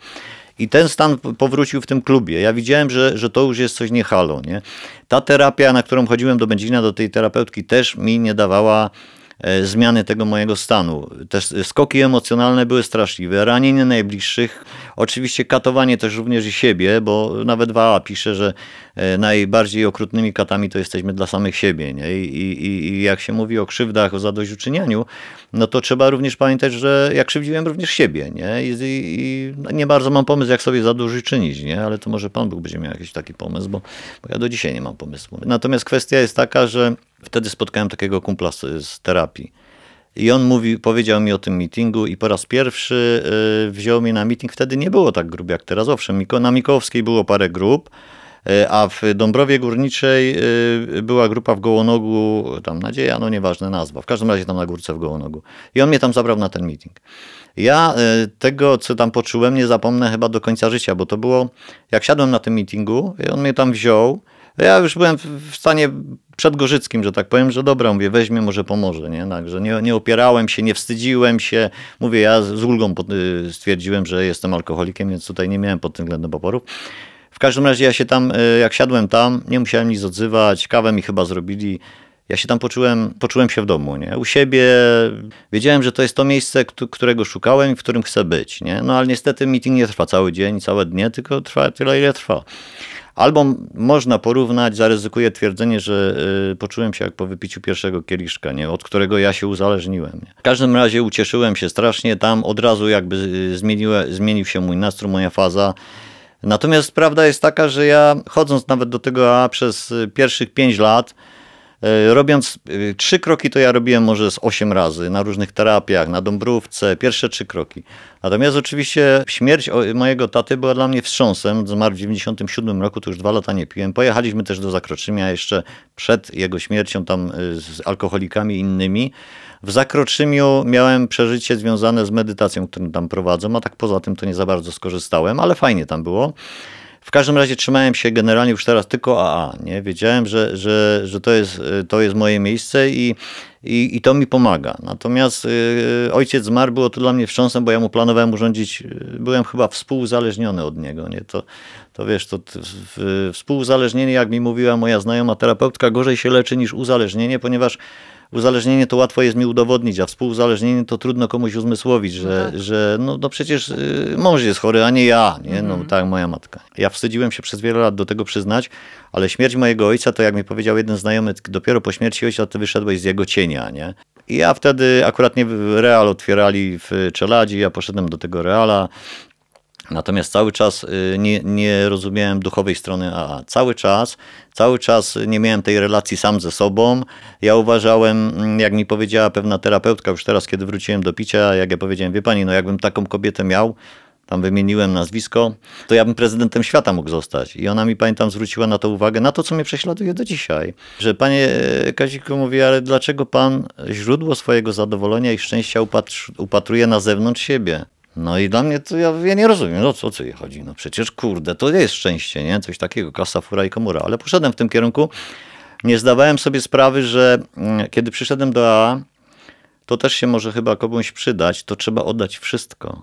I ten stan powrócił w tym klubie. Ja widziałem, że, że to już jest coś nie halo. Nie? Ta terapia, na którą chodziłem do Będzina, do tej terapeutki, też mi nie dawała e, zmiany tego mojego stanu. Te skoki emocjonalne były straszliwe, ranienie najbliższych, oczywiście katowanie też również i siebie, bo nawet Wała pisze, że e, najbardziej okrutnymi katami to jesteśmy dla samych siebie. Nie? I, i, I jak się mówi o krzywdach, o zadośćuczynianiu, no to trzeba również pamiętać, że ja krzywdziłem również siebie. Nie? I, i, no nie bardzo mam pomysł, jak sobie zadośćuczynić, nie? ale to może Pan Bóg będzie miał jakiś taki pomysł, bo, bo ja do dzisiaj nie mam pomysłu. Natomiast kwestia jest taka, że wtedy spotkałem takiego kumpla z, z terapii. I on mówi, powiedział mi o tym meetingu i po raz pierwszy y, wziął mnie na meeting. Wtedy nie było tak grup jak teraz. Owszem, na Mikołowskiej było parę grup, y, a w Dąbrowie Górniczej y, była grupa w Gołonogu, tam Nadzieja, no nieważne nazwa. W każdym razie tam na górce w Gołonogu. I on mnie tam zabrał na ten meeting. Ja tego, co tam poczułem, nie zapomnę chyba do końca życia, bo to było, jak siadłem na tym meetingu, on mnie tam wziął, ja już byłem w stanie przedgorzyckim, że tak powiem, że dobra, mówię, weźmie, może pomoże, nie? Także nie, nie opierałem się, nie wstydziłem się. Mówię, ja z ulgą y, stwierdziłem, że jestem alkoholikiem, więc tutaj nie miałem pod tym względem oporów. W każdym razie ja się tam, y, jak siadłem tam, nie musiałem nic odzywać, kawę mi chyba zrobili. Ja się tam poczułem, poczułem się w domu, nie? U siebie wiedziałem, że to jest to miejsce, któ- którego szukałem i w którym chcę być, nie? No ale niestety meeting nie trwa cały dzień, całe dnie, tylko trwa tyle, ile trwa. Albo można porównać, zaryzykuję twierdzenie, że y, poczułem się jak po wypiciu pierwszego kieliszka, nie? od którego ja się uzależniłem. Nie? W każdym razie ucieszyłem się strasznie, tam od razu jakby y, zmienił się mój nastrój, moja faza. Natomiast prawda jest taka, że ja chodząc nawet do tego A przez y, pierwszych pięć lat, Robiąc y, trzy kroki, to ja robiłem może z osiem razy na różnych terapiach, na Dąbrówce, pierwsze trzy kroki. Natomiast oczywiście śmierć mojego taty była dla mnie wstrząsem. Zmarł w 97 roku, to już dwa lata nie piłem. Pojechaliśmy też do Zakroczymia jeszcze przed jego śmiercią tam y, z alkoholikami innymi. W Zakroczymiu miałem przeżycie związane z medytacją, którą tam prowadzą, a tak poza tym to nie za bardzo skorzystałem, ale fajnie tam było. W każdym razie trzymałem się generalnie już teraz tylko AA. Nie? Wiedziałem, że, że, że to, jest, to jest moje miejsce i, i, i to mi pomaga. Natomiast y, ojciec zmarł, było to dla mnie wstrząsem, bo ja mu planowałem urządzić, y, byłem chyba współuzależniony od niego. Nie? To, to wiesz, to w, jak mi mówiła moja znajoma terapeutka, gorzej się leczy niż uzależnienie, ponieważ uzależnienie to łatwo jest mi udowodnić, a współuzależnienie to trudno komuś uzmysłowić, że, że no, no przecież y, mąż jest chory, a nie ja, nie? No tak, moja matka. Ja wstydziłem się przez wiele lat do tego przyznać, ale śmierć mojego ojca, to jak mi powiedział jeden znajomy, dopiero po śmierci ojca ty wyszedłeś z jego cienia, nie? I ja wtedy akurat nie Real otwierali w Czeladzi, ja poszedłem do tego Reala, Natomiast cały czas y, nie, nie rozumiałem duchowej strony AA. Cały czas, cały czas nie miałem tej relacji sam ze sobą. Ja uważałem, mm, jak mi powiedziała pewna terapeutka już teraz, kiedy wróciłem do picia, jak ja powiedziałem, wie pani, no jakbym taką kobietę miał, tam wymieniłem nazwisko, to ja bym prezydentem świata mógł zostać. I ona mi, pamiętam, zwróciła na to uwagę, na to, co mnie prześladuje do dzisiaj. Że panie Kaziku mówi, ale dlaczego pan źródło swojego zadowolenia i szczęścia upatr- upatruje na zewnątrz siebie? No i dla mnie to ja, ja nie rozumiem, no co, o co jej chodzi? No przecież kurde, to jest szczęście, nie? Coś takiego, kasa, fura i komura. Ale poszedłem w tym kierunku. Nie zdawałem sobie sprawy, że mm, kiedy przyszedłem do AA, to też się może chyba komuś przydać, to trzeba oddać wszystko.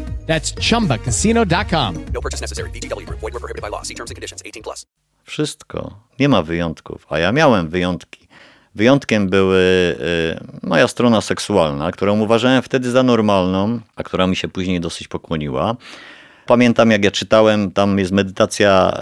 That's chumbacasino.com. No purchase necessary. VGW Group. Void were prohibited by law. See terms and conditions. 18 plus. Wszystko. Nie ma wyjątków, a ja miałem wyjątki. Wyjątkiem były y, moja strona seksualna, którą uważałem wtedy za normalną, a która mi się później dosyć pokłoniła. Pamiętam, jak ja czytałem, tam jest medytacja,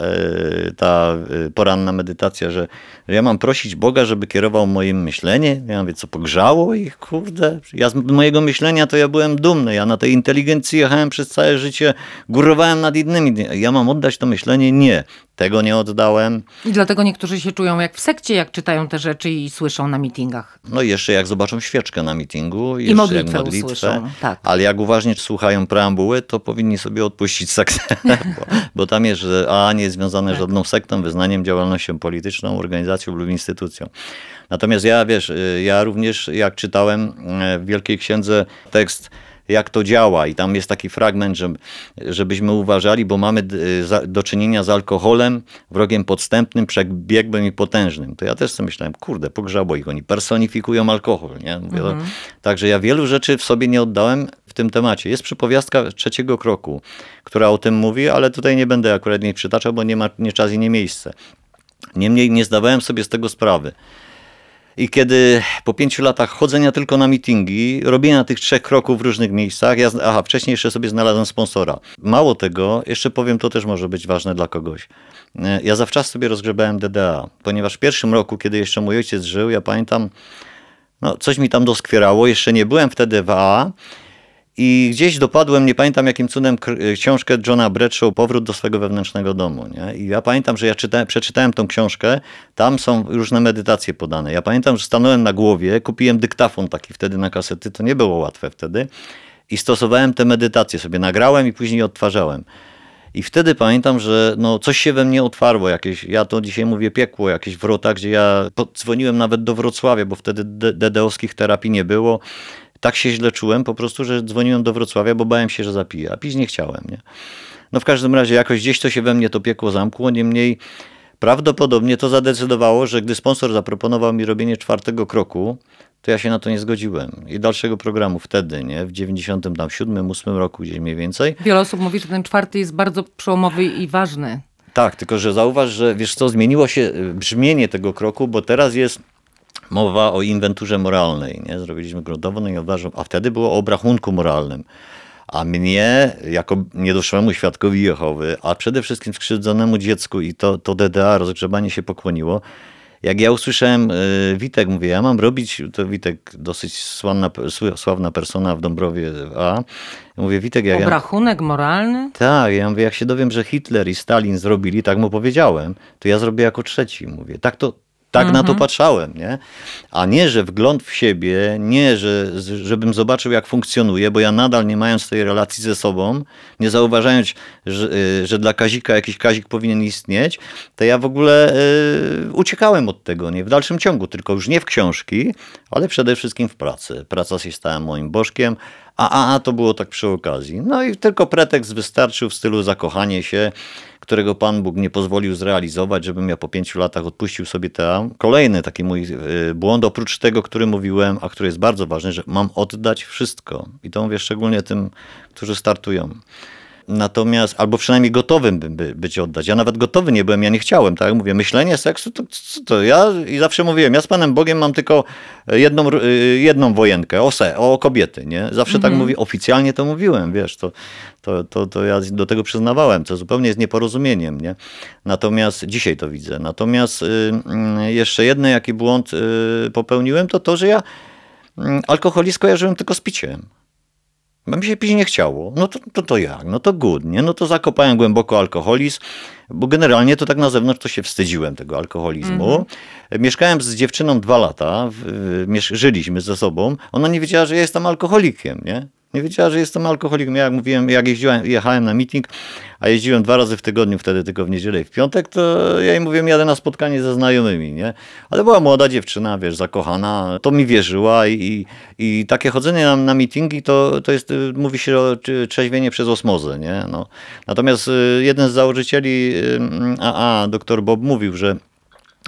y, ta y, poranna medytacja, że, że ja mam prosić Boga, żeby kierował moim myśleniem. Ja mówię, co pogrzało ich, kurde. Ja z mojego myślenia to ja byłem dumny. Ja na tej inteligencji jechałem przez całe życie, górowałem nad innymi. Ja mam oddać to myślenie? Nie. Tego nie oddałem. I dlatego niektórzy się czują jak w sekcie, jak czytają te rzeczy i słyszą na mitingach. No i jeszcze jak zobaczą świeczkę na mitingu, I modlitwę jak modlitwę, usłyszą, tak. ale jak uważnie słuchają preambuły, to powinni sobie odpuścić sektę, bo, bo tam jest, że A nie jest związane Tak. żadną sektą, wyznaniem, działalnością polityczną, organizacją lub instytucją. Natomiast ja, wiesz, y, ja również jak czytałem y, w Wielkiej Księdze tekst jak to działa i tam jest taki fragment, że, żebyśmy uważali, bo mamy y, do czynienia z alkoholem, wrogiem podstępnym, przebiegłym i potężnym. To ja też sobie myślałem, kurde, pogrzało ich, oni personifikują alkohol. Nie? Mówię, to- Także ja wielu rzeczy w sobie nie oddałem w tym temacie. Jest przypowiastka trzeciego kroku, która o tym mówi, ale tutaj nie będę akurat jej przytaczał, bo nie ma nie czas i nie miejsce. Niemniej nie zdawałem sobie z tego sprawy. I kiedy po pięciu latach chodzenia tylko na meetingi, robienia tych trzech kroków w różnych miejscach, ja, aha, wcześniej jeszcze sobie znalazłem sponsora. Mało tego, jeszcze powiem, to też może być ważne dla kogoś. E, Ja zawczas sobie rozgrzebałem DDA, ponieważ w pierwszym roku, kiedy jeszcze mój ojciec żył, ja pamiętam, no, coś mi tam doskwierało, jeszcze nie byłem wtedy w AA i gdzieś dopadłem, nie pamiętam jakim cudem, kr- książkę Johna Bradshaw Powrót do swego wewnętrznego domu. Nie? I ja pamiętam, że ja czytałem, przeczytałem tą książkę, tam są różne medytacje podane. Ja pamiętam, że stanąłem na głowie, kupiłem dyktafon taki wtedy na kasety, to nie było łatwe wtedy i stosowałem te medytacje sobie, nagrałem i później odtwarzałem. I wtedy pamiętam, że no coś się we mnie otwarło, jakieś, ja to dzisiaj mówię piekło, jakieś wrota, gdzie ja dzwoniłem nawet do Wrocławia, bo wtedy DDoskich terapii nie było. Tak się źle czułem po prostu, że dzwoniłem do Wrocławia, bo bałem się, że zapiję, a pić nie chciałem. Nie? No w każdym razie jakoś gdzieś to się we mnie to piekło zamkło, niemniej prawdopodobnie to zadecydowało, że gdy sponsor zaproponował mi robienie czwartego kroku, to ja się na to nie zgodziłem. I dalszego programu wtedy, nie? w 97, 8 roku gdzieś mniej więcej. Wiele osób mówi, że ten czwarty jest bardzo przełomowy i ważny. Tak, tylko że zauważ, że wiesz co, zmieniło się y, brzmienie tego kroku, bo teraz jest mowa o inwenturze moralnej. Nie? Zrobiliśmy gruntową i uważam, a wtedy było o obrachunku moralnym. A mnie, jako niedoszłemu świadkowi Jehowy, a przede wszystkim skrzywdzonemu dziecku i to, to DDA, rozgrzebanie się pokłoniło, jak ja usłyszałem, y, Witek, mówię, ja mam robić, to Witek dosyć sławna, sławna persona w Dąbrowie A, mówię, Witek, jak ja, Obrachunek moralny? tak, ja mówię, jak się dowiem, że Hitler i Stalin zrobili, tak mu powiedziałem, to ja zrobię jako trzeci. Mówię, tak to, Tak na to patrzałem, nie? A nie, że wgląd w siebie, nie, że, żebym zobaczył, jak funkcjonuje, bo ja nadal nie mając tej relacji ze sobą, nie zauważając, że, y, że dla Kazika jakiś Kazik powinien istnieć, to ja w ogóle y, uciekałem od tego, nie? W dalszym ciągu, tylko już nie w książki, ale przede wszystkim w pracy. Praca się stała moim bożkiem, a, a, a to było tak przy okazji. No i tylko pretekst wystarczył w stylu zakochanie się, którego Pan Bóg nie pozwolił zrealizować, żebym ja po pięciu latach odpuścił sobie teatr. Kolejny taki mój y, błąd, oprócz tego, który mówiłem, a który jest bardzo ważny, że mam oddać wszystko. I to mówię szczególnie tym, którzy startują. Natomiast, albo przynajmniej gotowym bym by, być oddać. Ja nawet gotowy nie byłem, ja nie chciałem, tak mówię, myślenie seksu, to, co to ja i zawsze mówiłem, ja z Panem Bogiem mam tylko jedną, y, jedną wojenkę, o, se, o kobiety, nie? Zawsze tak mówię, oficjalnie to mówiłem, wiesz, to, to, to, to ja do tego przyznawałem, co zupełnie jest nieporozumieniem, nie? Natomiast dzisiaj to widzę. Natomiast y, y, jeszcze jeden jaki błąd y, popełniłem, to to, że ja y, alkoholizm kojarzyłem tylko z piciem. Bo mi się pić nie chciało. No to, to, to jak? No to good, nie? No to zakopałem głęboko alkoholizm, bo generalnie to tak na zewnątrz to się wstydziłem tego alkoholizmu. Mieszkałem z dziewczyną dwa lata, w, żyliśmy ze sobą. Ona nie wiedziała, że ja jestem alkoholikiem, nie? Nie wiedziała, że jestem alkoholikiem. Ja jak mówiłem, jak jeździłem, jechałem na meeting, a jeździłem dwa razy w tygodniu, wtedy tylko w niedzielę i w piątek, to ja jej mówiłem, jadę na spotkanie ze znajomymi, nie? Ale była młoda dziewczyna, wiesz, zakochana, to mi wierzyła i, i, takie chodzenie na, na meetingi to, to jest, y, mówi się o trzeźwienie przez osmozę, nie? No. Natomiast y, jeden z założycieli y, AA, dr Bob, mówił, że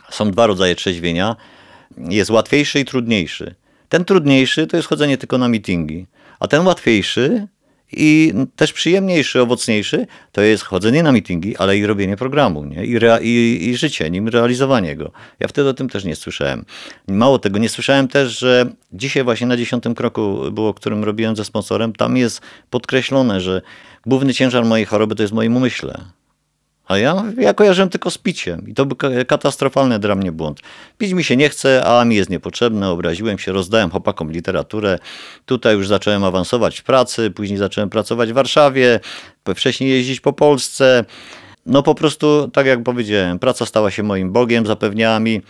są dwa rodzaje trzeźwienia. Jest łatwiejszy i trudniejszy. Ten trudniejszy to jest chodzenie tylko na meetingi, a ten łatwiejszy i też przyjemniejszy, owocniejszy to jest chodzenie na meetingi, ale i robienie programu nie? I, rea- i, i życie nim, realizowanie go. Ja wtedy o tym też nie słyszałem. Mało tego, nie słyszałem też, że dzisiaj właśnie na dziesiątym kroku było, którym robiłem ze sponsorem, tam jest podkreślone, że główny ciężar mojej choroby to jest w moim umyśle. A ja, ja kojarzyłem tylko z piciem i to był ka- katastrofalny dla mnie błąd. Pić mi się nie chce, a mi jest niepotrzebne, obraziłem się, rozdałem chłopakom literaturę. Tutaj już zacząłem awansować w pracy, później zacząłem pracować w Warszawie, wcześniej jeździć po Polsce. No po prostu, tak jak powiedziałem, praca stała się moim Bogiem, zapewniała mi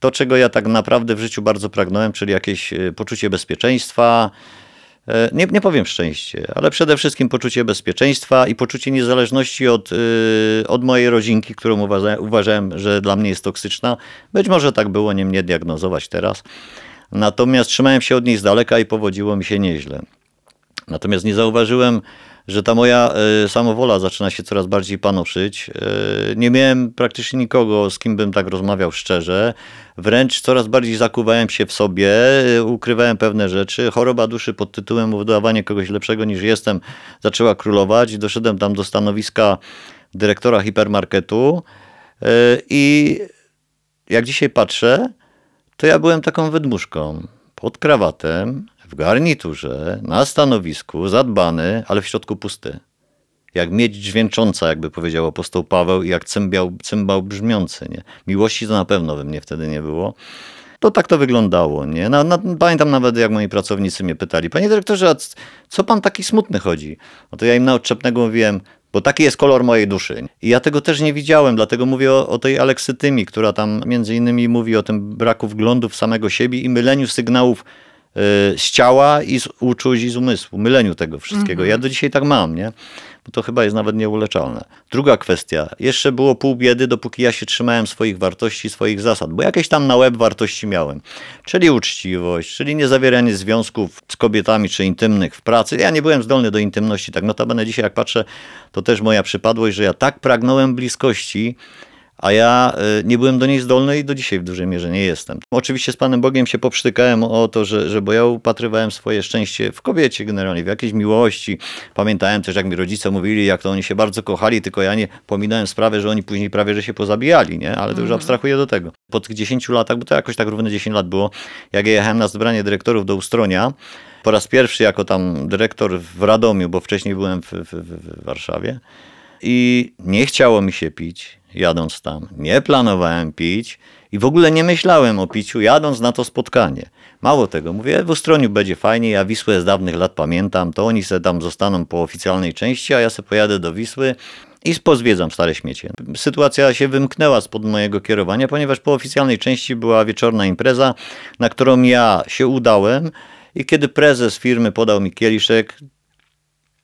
to, czego ja tak naprawdę w życiu bardzo pragnąłem, czyli jakieś e, poczucie bezpieczeństwa, nie, nie powiem szczęście, ale przede wszystkim poczucie bezpieczeństwa i poczucie niezależności od, y, od mojej rodzinki, którą uważa, uważałem, że dla mnie jest toksyczna. Być może tak było, nie mnie diagnozować teraz. Natomiast trzymałem się od niej z daleka i powodziło mi się nieźle. Natomiast nie zauważyłem, że ta moja e, samowola zaczyna się coraz bardziej panoszyć. E, nie miałem praktycznie nikogo, z kim bym tak rozmawiał szczerze. Wręcz coraz bardziej zakuwałem się w sobie, e, ukrywałem pewne rzeczy. Choroba duszy pod tytułem udawanie kogoś lepszego niż jestem zaczęła królować. Doszedłem tam do stanowiska dyrektora hipermarketu i jak dzisiaj patrzę, to ja byłem taką wydmuszką. Pod krawatem, w garniturze, na stanowisku, zadbany, ale w środku pusty. Jak miedź dźwięcząca, jakby powiedział apostoł Paweł, i jak cymbał, cymbał brzmiący. Nie? Miłości to na pewno we mnie wtedy nie było. To tak to wyglądało. Nie? Na, na, pamiętam nawet, jak moi pracownicy mnie pytali, panie dyrektorze, a co pan taki smutny chodzi? No to ja im na odczepnego mówiłem, bo taki jest kolor mojej duszy. I ja tego też nie widziałem, dlatego mówię o, o tej Aleksytymii, która tam między innymi mówi o tym braku wglądu w samego siebie i myleniu sygnałów z ciała i z uczuć i z umysłu, myleniu tego wszystkiego. Ja do dzisiaj tak mam, nie? Bo to chyba jest nawet nieuleczalne. Druga kwestia. Jeszcze było pół biedy, dopóki ja się trzymałem swoich wartości, swoich zasad, bo jakieś tam na łeb wartości miałem. Czyli uczciwość, czyli niezawieranie związków z kobietami czy intymnych w pracy. Ja nie byłem zdolny do intymności, tak notabene dzisiaj jak patrzę, to też moja przypadłość, że ja tak pragnąłem bliskości, a ja y, nie byłem do niej zdolny i do dzisiaj w dużej mierze nie jestem. Oczywiście z Panem Bogiem się poprztykałem o to, że, że bo ja upatrywałem swoje szczęście w kobiecie generalnie, w jakiejś miłości. Pamiętałem też, jak mi rodzice mówili, jak to oni się bardzo kochali, tylko ja nie pominąłem sprawę, że oni później prawie, że się pozabijali, nie? Ale to już abstrahuję do tego. Po tych 10 latach, bo to jakoś tak równe 10 lat było, jak ja jechałem na zebranie dyrektorów do Ustronia, po raz pierwszy jako tam dyrektor w Radomiu, bo wcześniej byłem w, w w Warszawie, i nie chciało mi się pić, jadąc tam. Nie planowałem pić i w ogóle nie myślałem o piciu, jadąc na to spotkanie. Mało tego, mówię, w Ustroniu będzie fajnie, ja Wisłę z dawnych lat pamiętam, to oni se tam zostaną po oficjalnej części, a ja se pojadę do Wisły. i pozwiedzam stare śmiecie. Sytuacja się wymknęła spod mojego kierowania, ponieważ po oficjalnej części była wieczorna impreza, na którą ja się udałem i kiedy prezes firmy podał mi kieliszek,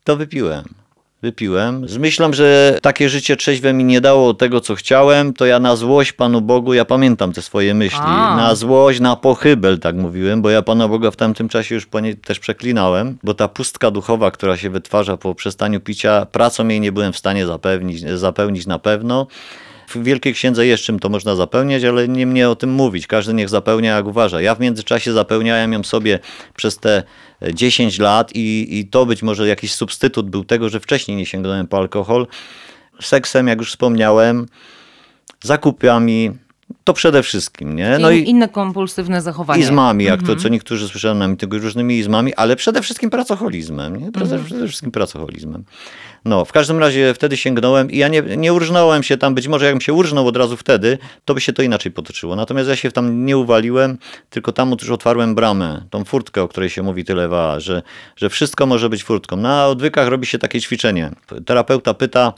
to wypiłem. Wypiłem. Z myślą, że takie życie trzeźwe mi nie dało tego, co chciałem, to ja na złość Panu Bogu, ja pamiętam te swoje myśli, A. na złość, na pochybel, tak mówiłem, bo ja Pana Boga w tamtym czasie już też przeklinałem, bo ta pustka duchowa, która się wytwarza po przestaniu picia, pracą jej nie byłem w stanie zapewnić, zapełnić na pewno. W Wielkiej Księdze jest czym to można zapełniać, ale nie mnie o tym mówić. Każdy niech zapełnia jak uważa. Ja w międzyczasie zapełniałem ją sobie przez te 10 lat i, i to być może jakiś substytut był tego, że wcześniej nie sięgnąłem po alkohol. Seksem, jak już wspomniałem, zakupami, to przede wszystkim, nie? No i inne kompulsywne zachowania. Izmami, jak to, co niektórzy słyszałem na mityngu, różnymi izmami, ale przede wszystkim pracoholizmem, nie? Przede, przede wszystkim pracoholizmem. No, w każdym razie wtedy sięgnąłem i ja nie, nie urżnąłem się tam, być może jakbym się urżnął od razu wtedy, to by się to inaczej potoczyło. Natomiast ja się tam nie uwaliłem, tylko tam już otwarłem bramę, tą furtkę, o której się mówi tyle wa, że, że wszystko może być furtką. Na odwykach robi się takie ćwiczenie. Terapeuta pyta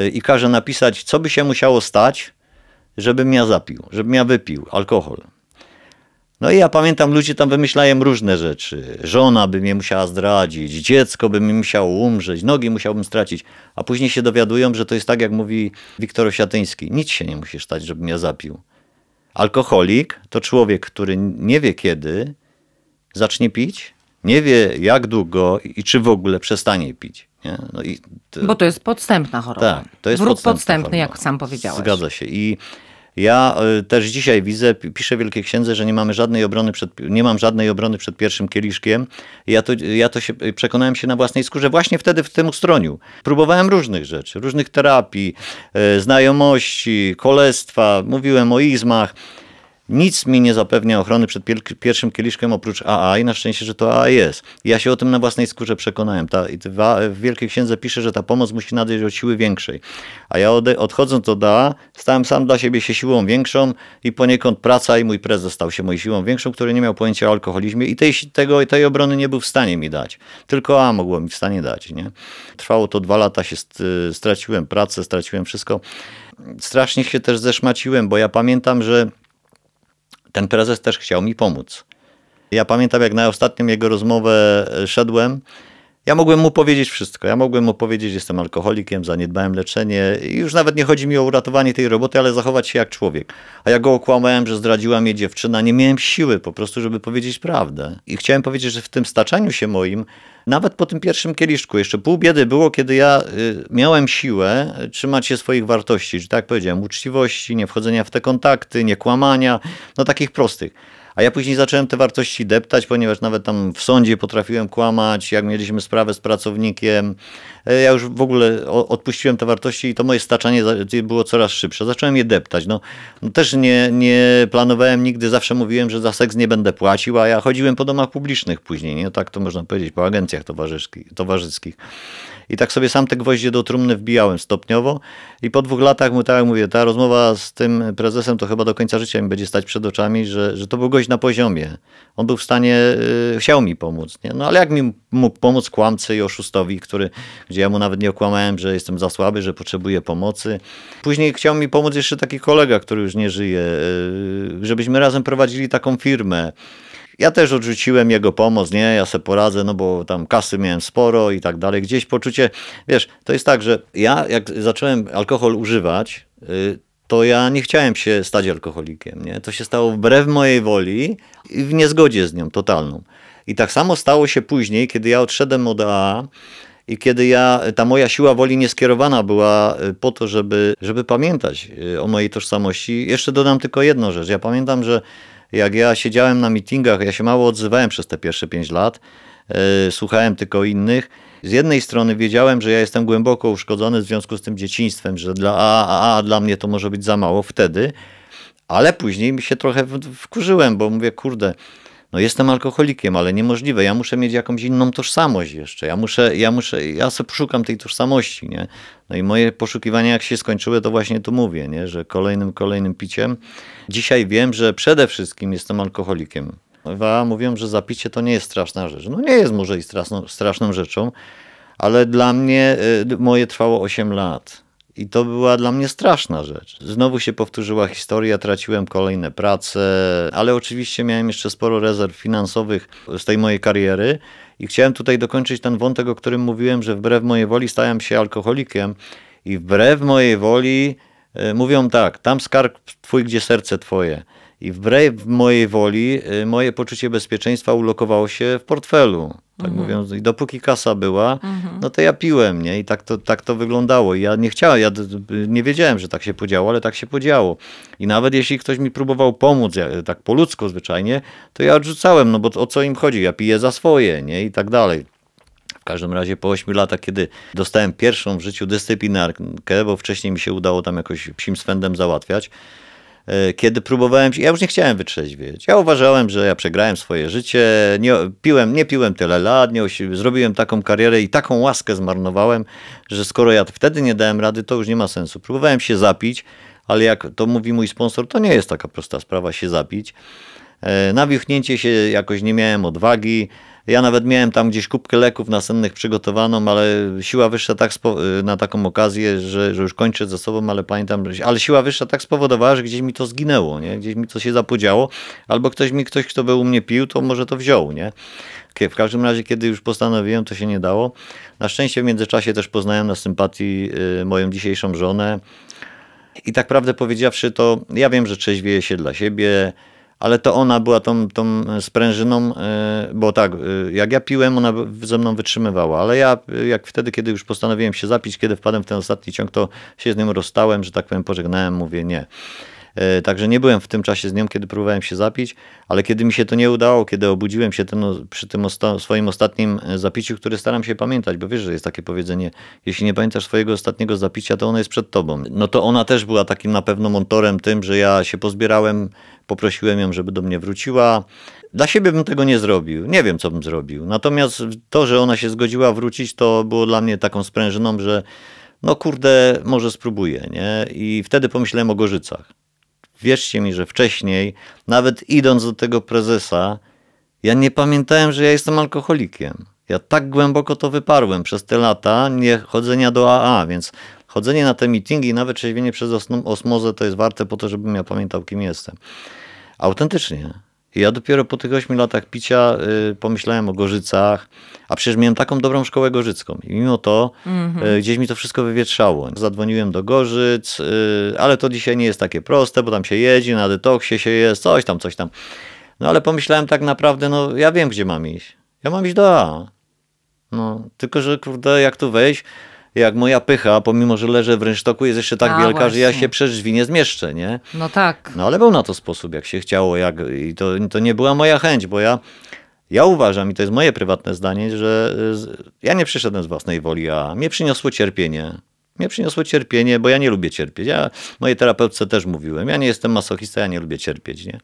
y, i każe napisać, co by się musiało stać, żebym ja zapił, żebym ja wypił alkohol. No i ja pamiętam, ludzie tam wymyślają różne rzeczy. Żona by mnie musiała zdradzić, dziecko by mi musiało umrzeć, nogi musiałbym stracić. A później się dowiadują, że to jest tak, jak mówi Wiktor Osiatyński. Nic się nie musi stać, żebym ja zapił. Alkoholik to człowiek, który nie wie kiedy zacznie pić, nie wie jak długo i czy w ogóle przestanie pić. Nie? No i to- Bo to jest podstępna choroba. tak, to jest Wróg podstępny, choroba. jak sam powiedziałeś. Zgadza się. I ja y, też dzisiaj widzę, pi- piszę w Wielkiej Księdze, że nie mamy żadnej obrony przed, nie mam żadnej obrony przed pierwszym kieliszkiem. Ja to, ja to się przekonałem się na własnej skórze właśnie wtedy w tym ustroniu. Próbowałem różnych rzeczy, różnych terapii, y, znajomości, kolestwa, mówiłem o izmach. Nic mi nie zapewnia ochrony przed pier- pierwszym kieliszkiem oprócz AA i na szczęście, że to AA jest. Ja się o tym na własnej skórze przekonałem. Ta, w Wielkiej Księdze pisze, że ta pomoc musi nadejść od siły większej. A ja odchodząc od AA, stałem sam dla siebie się siłą większą i poniekąd praca i mój prezes stał się moją siłą większą, który nie miał pojęcia o alkoholizmie i tej, tego, tej obrony nie był w stanie mi dać. Tylko AA mogło mi w stanie dać. Nie? Trwało to dwa lata, się st- straciłem pracę, straciłem wszystko. Strasznie się też zeszmaciłem, bo ja pamiętam, że ten prezes też chciał mi pomóc. Ja pamiętam, jak na ostatnią jego rozmowę szedłem, ja mogłem mu powiedzieć wszystko. Ja mogłem mu powiedzieć, że jestem alkoholikiem, zaniedbałem leczenie i już nawet nie chodzi mi o uratowanie tej roboty, ale zachować się jak człowiek. A ja go okłamałem, że zdradziła mnie dziewczyna, nie miałem siły po prostu, żeby powiedzieć prawdę. I chciałem powiedzieć, że w tym staczaniu się moim, nawet po tym pierwszym kieliszku, jeszcze pół biedy było, kiedy ja y, miałem siłę y, trzymać się swoich wartości, że tak powiedziałem, uczciwości, nie wchodzenia w te kontakty, nie kłamania, no takich prostych. A ja później zacząłem te wartości deptać, ponieważ nawet tam w sądzie potrafiłem kłamać, jak mieliśmy sprawę z pracownikiem. E, Ja już w ogóle odpuściłem te wartości i to moje staczanie za- było coraz szybsze. Zacząłem je deptać. No, no też nie, nie planowałem nigdy, zawsze mówiłem, że za seks nie będę płacił, a ja chodziłem po domach publicznych później, nie? Tak to można powiedzieć, po agencjach towarzyskich. towarzyskich. I tak sobie sam te gwoździe do trumny wbijałem stopniowo i po dwóch latach, mu tak mówię, ta rozmowa z tym prezesem to chyba do końca życia mi będzie stać przed oczami, że, że to był gość na poziomie. On był w stanie, y, chciał mi pomóc, nie? No ale jak mi mógł pomóc kłamcy i oszustowi, który, gdzie ja mu nawet nie okłamałem, że jestem za słaby, że potrzebuję pomocy. Później chciał mi pomóc jeszcze taki kolega, który już nie żyje, y, żebyśmy razem prowadzili taką firmę. Ja też odrzuciłem jego pomoc, nie, ja se poradzę, no bo tam kasy miałem sporo i tak dalej. Gdzieś poczucie, wiesz, to jest tak, że ja jak zacząłem alkohol używać, y, to ja nie chciałem się stać alkoholikiem, nie? To się stało wbrew mojej woli i w niezgodzie z nią totalną. I tak samo stało się później, kiedy ja odszedłem od AA i kiedy ja, ta moja siła woli nieskierowana była y, po to, żeby, żeby pamiętać y, o mojej tożsamości. Jeszcze dodam tylko jedną rzecz. Ja pamiętam, że jak ja siedziałem na meetingach, ja się mało odzywałem przez te pierwsze pięć lat, y, słuchałem tylko innych. Z jednej strony wiedziałem, że ja jestem głęboko uszkodzony w związku z tym dzieciństwem, że dla A, a, a dla mnie to może być za mało wtedy, ale później mi się trochę wkurzyłem, bo mówię, kurde, no jestem alkoholikiem, ale niemożliwe, ja muszę mieć jakąś inną tożsamość jeszcze, ja muszę, ja muszę, ja sobie poszukam tej tożsamości, nie? No i moje poszukiwania jak się skończyły, to właśnie tu mówię, nie? Że kolejnym, kolejnym piciem. Dzisiaj wiem, że przede wszystkim jestem alkoholikiem. A mówią, że zapicie to nie jest straszna rzecz. No nie jest może i straszną, straszną rzeczą, ale dla mnie y, moje trwało 8 lat. I to była dla mnie straszna rzecz. Znowu się powtórzyła historia, traciłem kolejne prace, ale oczywiście miałem jeszcze sporo rezerw finansowych z tej mojej kariery i chciałem tutaj dokończyć ten wątek, o którym mówiłem, że wbrew mojej woli stałem się alkoholikiem i wbrew mojej woli y, mówią tak, tam skarb twój, gdzie serce twoje. I wbrew mojej woli y, moje poczucie bezpieczeństwa ulokowało się w portfelu. Tak mówiąc, i dopóki kasa była, no to ja piłem, nie? I tak to, tak to wyglądało. I ja nie chciałem, ja nie wiedziałem, że tak się podziało, ale tak się podziało. I nawet jeśli ktoś mi próbował pomóc, ja, tak po ludzku zwyczajnie, to ja odrzucałem, no bo o co im chodzi? Ja piję za swoje, nie? I tak dalej. W każdym razie po 8 latach, kiedy dostałem pierwszą w życiu dyscyplinarkę, bo wcześniej mi się udało tam jakoś psim swędem załatwiać, kiedy próbowałem, ja już nie chciałem wytrzeźwieć. Ja uważałem, że ja przegrałem swoje życie, nie, piłem, nie piłem tyle lat, nie, zrobiłem taką karierę i taką łaskę zmarnowałem, że skoro ja wtedy nie dałem rady, to już nie ma sensu. Próbowałem się zapić, ale jak to mówi mój sponsor, to nie jest taka prosta sprawa się zapić. E, Na wichnięcie się jakoś nie miałem odwagi. Ja nawet miałem tam gdzieś kubkę leków nasennych przygotowaną, ale siła wyższa tak na taką okazję, że, że już kończę ze sobą, ale pamiętam, ale siła wyższa tak spowodowała, że gdzieś mi to zginęło, nie? gdzieś mi to się zapodziało, albo ktoś mi, ktoś kto był u mnie pił, to może to wziął, nie? W każdym razie, kiedy już postanowiłem, to się nie dało. Na szczęście w międzyczasie też poznałem na sympatii y, moją dzisiejszą żonę, i tak prawdę powiedziawszy, to ja wiem, że trzeźwieje się dla siebie, ale to ona była tą, tą sprężyną, e, bo tak, e, jak ja piłem, ona ze mną wytrzymywała, ale ja e, jak wtedy, kiedy już postanowiłem się zapić, kiedy wpadłem w ten ostatni ciąg, to się z nią rozstałem, że tak powiem, pożegnałem, mówię nie. E, Także nie byłem w tym czasie z nią, kiedy próbowałem się zapić, ale kiedy mi się to nie udało, kiedy obudziłem się ten, przy tym osta- swoim ostatnim e, zapiciu, który staram się pamiętać, bo wiesz, że jest takie powiedzenie, jeśli nie pamiętasz swojego ostatniego zapicia, to ono jest przed tobą. No to ona też była takim na pewno montorem tym, że ja się pozbierałem, poprosiłem ją, żeby do mnie wróciła. Dla siebie bym tego nie zrobił. Nie wiem, co bym zrobił. Natomiast to, że ona się zgodziła wrócić, to było dla mnie taką sprężyną, że no kurde, może spróbuję, nie? I wtedy pomyślałem o Gorzycach. Wierzcie mi, że wcześniej, nawet idąc do tego prezesa, ja nie pamiętałem, że ja jestem alkoholikiem. Ja tak głęboko to wyparłem przez te lata nie chodzenia do AA, więc chodzenie na te meetingi i nawet trzeźwienie przez osmozę to jest warte po to, żebym ja pamiętał, kim jestem. Autentycznie. Ja dopiero po tych 8 latach picia y, pomyślałem o Gorzycach, a przecież miałem taką dobrą szkołę gorzycką. I mimo to y, gdzieś mi to wszystko wywietrzało. Zadzwoniłem do Gorzyc, y, ale to dzisiaj nie jest takie proste, bo tam się jedzie, na detoksie się jest, coś tam, coś tam. No ale pomyślałem tak naprawdę, no ja wiem, gdzie mam iść. Ja mam iść do A. No, tylko że kurde, jak tu wejść, jak moja pycha, pomimo że leżę w rynsztoku, jest jeszcze tak A, wielka, że ja właśnie. się przez drzwi nie zmieszczę, nie? No tak. No ale był na to sposób, jak się chciało, jak, i to, to nie była moja chęć, bo ja, ja uważam, i to jest moje prywatne zdanie, że ja nie przyszedłem z własnej woli, a mnie przyniosło cierpienie. Mnie przyniosło cierpienie, bo ja nie lubię cierpieć. Ja mojej terapeutce też mówiłem, ja nie jestem masochista, ja nie lubię cierpieć, nie?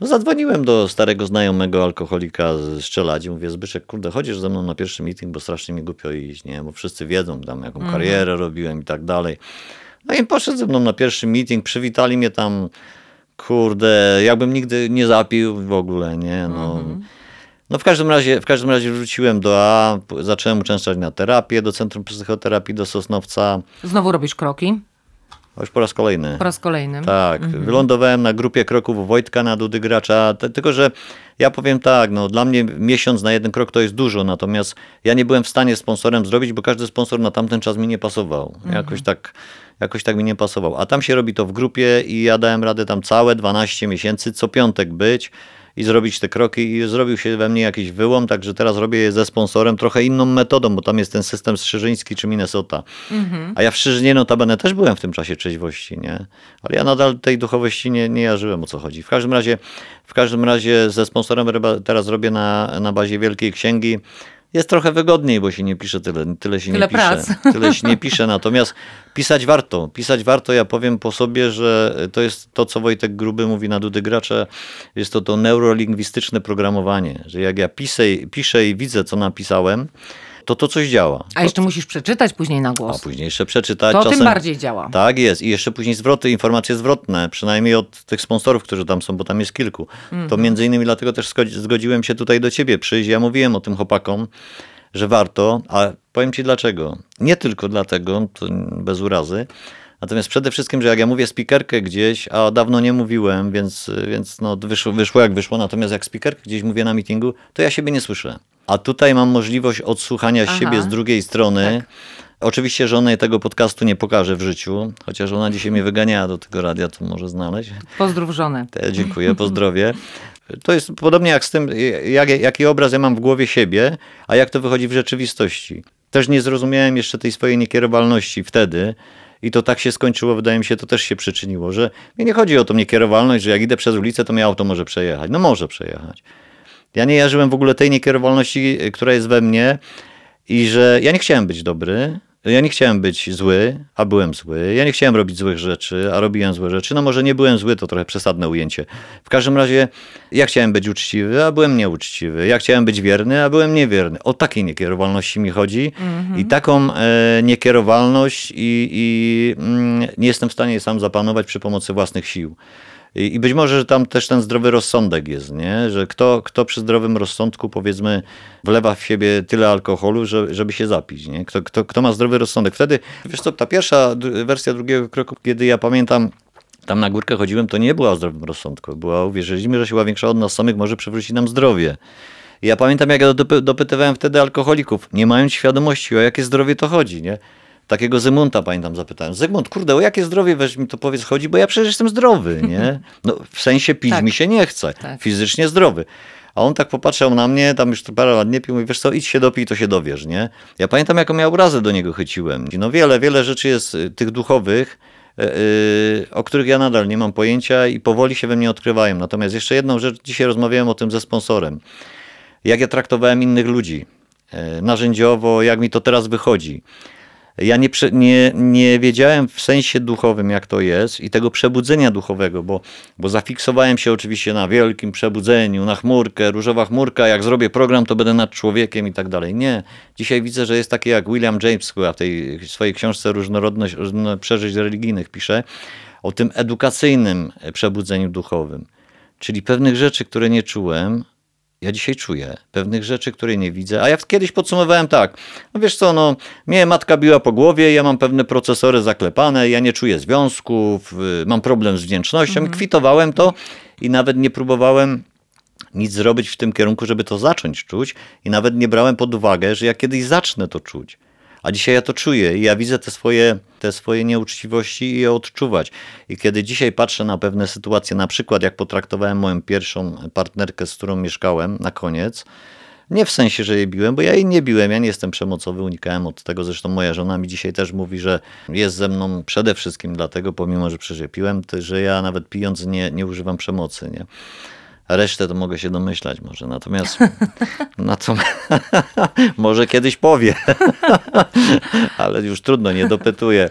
No zadzwoniłem do starego znajomego alkoholika z Szczeladzi. Mówię, Zbyszek, kurde, chodzisz ze mną na pierwszy meeting, bo strasznie mi głupio iść, nie? Bo wszyscy wiedzą tam, jaką karierę robiłem i tak dalej. No i poszedł ze mną na pierwszy meeting, przywitali mnie tam, kurde, jakbym nigdy nie zapił w ogóle, nie? No, no w każdym razie, w każdym razie wróciłem do A, zacząłem uczęszczać na terapię do Centrum Psychoterapii do Sosnowca, Znowu robisz kroki. Już po raz kolejny. Po raz kolejny. Tak, wylądowałem na grupie kroków Wojtka na Dudy Gracza, tylko że ja powiem tak, no dla mnie miesiąc na jeden krok to jest dużo, natomiast ja nie byłem w stanie sponsorem zrobić, bo każdy sponsor na tamten czas mi nie pasował. Jakoś tak jakoś tak mi nie pasował. A tam się robi to w grupie i ja dałem radę tam całe 12 miesięcy, co piątek być i zrobić te kroki i zrobił się we mnie jakiś wyłom, także teraz robię je ze sponsorem trochę inną metodą, bo tam jest ten system strzyżyński czy Minnesota. A ja w Strzyżynie notabene też byłem w tym czasie trzeźwości, nie? Ale ja nadal tej duchowości nie, nie jarzyłem, o co chodzi. W każdym razie, w każdym razie ze sponsorem teraz robię na, na bazie Wielkiej Księgi. Jest trochę wygodniej, bo się nie pisze tyle, tyle się Tyle nie pisze. prac. Tyle się nie pisze, natomiast pisać warto. Pisać warto, ja powiem po sobie, że to jest to, co Wojtek Gruby mówi na Dudy Gracze, jest to to neurolingwistyczne programowanie, że jak ja piszę, piszę i widzę, co napisałem, to to coś działa. A jeszcze musisz przeczytać później na A głos. później jeszcze przeczytać. To czasem... tym bardziej działa. Tak jest. I jeszcze później zwroty, informacje zwrotne, przynajmniej od tych sponsorów, którzy tam są, bo tam jest kilku. To Mhm. między innymi dlatego też zgodzi- zgodziłem się tutaj do ciebie przyjść. Ja mówiłem o tym chłopakom, że warto, a powiem Ci dlaczego. Nie tylko dlatego, to bez urazy, natomiast przede wszystkim, że jak ja mówię spikerkę gdzieś, a dawno nie mówiłem, więc, więc no wyszło, wyszło jak wyszło, natomiast jak spikerkę gdzieś mówię na meetingu, to ja siebie nie słyszę. A tutaj mam możliwość odsłuchania Aha. siebie z drugiej strony. Oczywiście żonej tego podcastu nie pokażę w życiu, chociaż ona dzisiaj mnie wyganiała do tego radia, to może znaleźć. Pozdrów żonę. Te, dziękuję, pozdrowie. To jest podobnie jak z tym, jak, jaki obraz ja mam w głowie siebie, a jak to wychodzi w rzeczywistości. Też nie zrozumiałem jeszcze tej swojej niekierowalności wtedy i to tak się skończyło, wydaje mi się, to też się przyczyniło, że mnie nie chodzi o tą niekierowalność, że jak idę przez ulicę, to mnie auto może przejechać. No może przejechać. Ja nie jarzyłem w ogóle tej niekierowalności, y, która jest we mnie i że ja nie chciałem być dobry, ja nie chciałem być zły, a byłem zły. Ja nie chciałem robić złych rzeczy, a robiłem złe rzeczy. No może nie byłem zły, to trochę przesadne ujęcie. W każdym razie ja chciałem być uczciwy, a byłem nieuczciwy. Ja chciałem być wierny, a byłem niewierny. O takiej niekierowalności mi chodzi i taką e, niekierowalność i, i mm, nie jestem w stanie sam zapanować przy pomocy własnych sił. I być może, że tam też ten zdrowy rozsądek jest, nie? że kto, kto przy zdrowym rozsądku powiedzmy wlewa w siebie tyle alkoholu, że, żeby się zapić. Nie? Kto, kto, kto ma zdrowy rozsądek. Wtedy, wiesz co, ta pierwsza wersja drugiego kroku, kiedy ja pamiętam, tam na górkę chodziłem, to nie była o zdrowym rozsądku. Była, uwierzyliśmy, że siła większa od nas samych może przywrócić nam zdrowie. I ja pamiętam, jak ja dopy- dopytywałem wtedy alkoholików, nie mając świadomości, o jakie zdrowie to chodzi, nie? Takiego Zygmunta pamiętam zapytałem. Zygmunt, kurde, o jakie zdrowie weź mi to powiedz chodzi, bo ja przecież jestem zdrowy, nie? No, w sensie pić Tak. mi się nie chce. Tak. Fizycznie zdrowy. A on tak popatrzył na mnie, tam już parę lat nie pił, mówi, wiesz co, idź się dopij, to się dowiesz, nie? Ja pamiętam, jaką ja urazę do niego chyciłem. No wiele, wiele rzeczy jest y, tych duchowych, y, y, o których ja nadal nie mam pojęcia i powoli się we mnie odkrywają. Natomiast jeszcze jedną rzecz, dzisiaj rozmawiałem o tym ze sponsorem. Jak ja traktowałem innych ludzi, narzędziowo, jak mi to teraz wychodzi. Ja nie, nie, nie wiedziałem w sensie duchowym, jak to jest i tego przebudzenia duchowego, bo, bo zafiksowałem się oczywiście na wielkim przebudzeniu, na chmurkę, różowa chmurka, jak zrobię program, to będę nad człowiekiem i tak dalej. Nie. Dzisiaj widzę, że jest takie jak William James chyba w tej swojej książce Różnorodność różno- przeżyć religijnych pisze, o tym edukacyjnym przebudzeniu duchowym. Czyli pewnych rzeczy, które nie czułem, ja dzisiaj czuję pewnych rzeczy, które nie widzę. A ja kiedyś podsumowałem tak. No wiesz co, no, mnie matka biła po głowie, ja mam pewne procesory zaklepane, ja nie czuję związków, y, mam problem z wdzięcznością. I Kwitowałem to i nawet nie próbowałem nic zrobić w tym kierunku, żeby to zacząć czuć. I nawet nie brałem pod uwagę, że ja kiedyś zacznę to czuć. A dzisiaj ja to czuję i ja widzę te swoje, te swoje nieuczciwości i je odczuwać. I kiedy dzisiaj patrzę na pewne sytuacje, na przykład jak potraktowałem moją pierwszą partnerkę, z którą mieszkałem na koniec, nie w sensie, że jej biłem, bo ja jej nie biłem, ja nie jestem przemocowy, unikałem od tego. Zresztą moja żona mi dzisiaj też mówi, że jest ze mną przede wszystkim dlatego, pomimo, że przecież ja piłem, to, że ja nawet pijąc nie, nie używam przemocy. Nie? Resztę to mogę się domyślać może. Natomiast, natomiast może kiedyś powie, ale już trudno, nie dopytuję,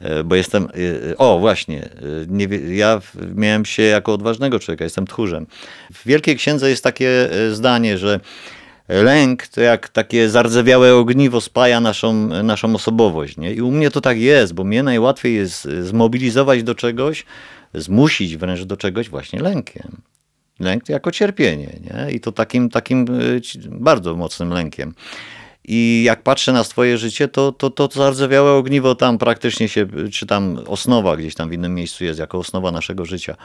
e, bo jestem, e, o właśnie, e, nie, ja miałem się jako odważnego człowieka, jestem tchórzem. W Wielkiej Księdze jest takie e, zdanie, że lęk to jak takie zardzewiałe ogniwo spaja naszą, naszą osobowość. Nie? I u mnie to tak jest, bo mnie najłatwiej jest zmobilizować do czegoś, zmusić wręcz do czegoś właśnie lękiem. Lęk jako cierpienie, nie? I to takim, takim ci- bardzo mocnym lękiem. I jak patrzę na swoje życie, to, to, to zardzewiałe ogniwo tam praktycznie się, czy tam osnowa gdzieś tam w innym miejscu jest, jako osnowa naszego życia.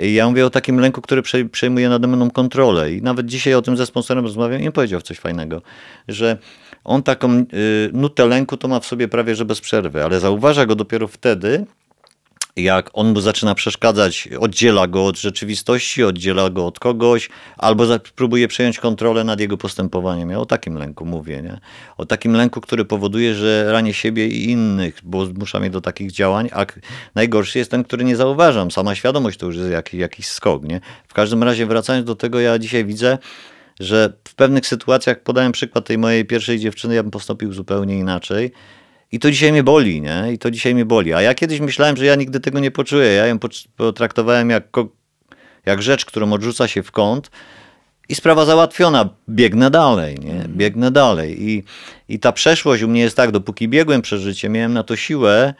I ja mówię o takim lęku, który prze- przejmuje nade mną kontrolę. I nawet dzisiaj o tym ze sponsorem rozmawiam i on powiedział coś fajnego, że on taką y, nutę lęku to ma w sobie prawie że bez przerwy, ale zauważa go dopiero wtedy, jak on mu zaczyna przeszkadzać, oddziela go od rzeczywistości, oddziela go od kogoś, albo próbuje przejąć kontrolę nad jego postępowaniem. Ja o takim lęku mówię, nie? O takim lęku, który powoduje, że ranię siebie i innych, bo zmusza mnie do takich działań, a najgorszy jest ten, który nie zauważam. Sama świadomość to już jest jakiś, jakiś skok, nie? W każdym razie wracając do tego, ja dzisiaj widzę, że w pewnych sytuacjach, podałem przykład tej mojej pierwszej dziewczyny, ja bym postąpił zupełnie inaczej. I to dzisiaj mnie boli, nie? I to dzisiaj mnie boli. A ja kiedyś myślałem, że ja nigdy tego nie poczuję. Ja ją potraktowałem jak, jak rzecz, którą odrzuca się w kąt i sprawa załatwiona. Biegnę dalej, nie? Biegnę dalej. I, I ta przeszłość u mnie jest tak, dopóki biegłem przez życie, miałem na to siłę,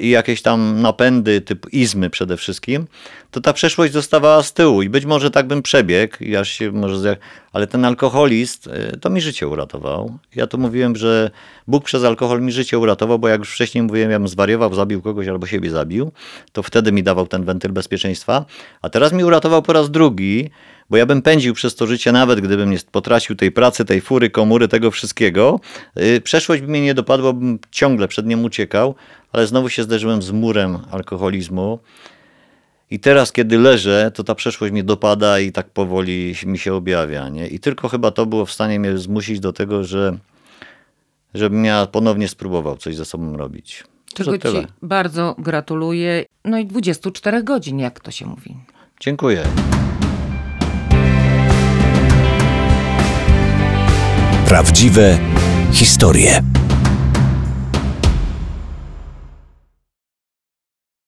i jakieś tam napędy typu izmy przede wszystkim, to ta przeszłość zostawała z tyłu i być może tak bym przebiegł, ja się może, ale ten alkoholizm e, to mi życie uratował. Ja tu mówiłem, że Bóg przez alkohol mi życie uratował, bo jak już wcześniej mówiłem, ja bym zwariował, zabił kogoś albo siebie zabił, to wtedy mi dawał ten wentyl bezpieczeństwa, a teraz mi uratował po raz drugi, bo ja bym pędził przez to życie, nawet gdybym nie potracił tej pracy, tej fury, komury, tego wszystkiego. Yy, Przeszłość by mnie nie dopadła, bym ciągle przed nią uciekał, ale znowu się zderzyłem z murem alkoholizmu. I teraz, kiedy leżę, to ta przeszłość mnie dopada i tak powoli mi się objawia. Nie? I tylko chyba to było w stanie mnie zmusić do tego, że żebym ja ponownie spróbował coś ze sobą robić. Czego ci bardzo gratuluję. No i 24 godzin, jak to się mówi. Dziękuję. Prawdziwe historie.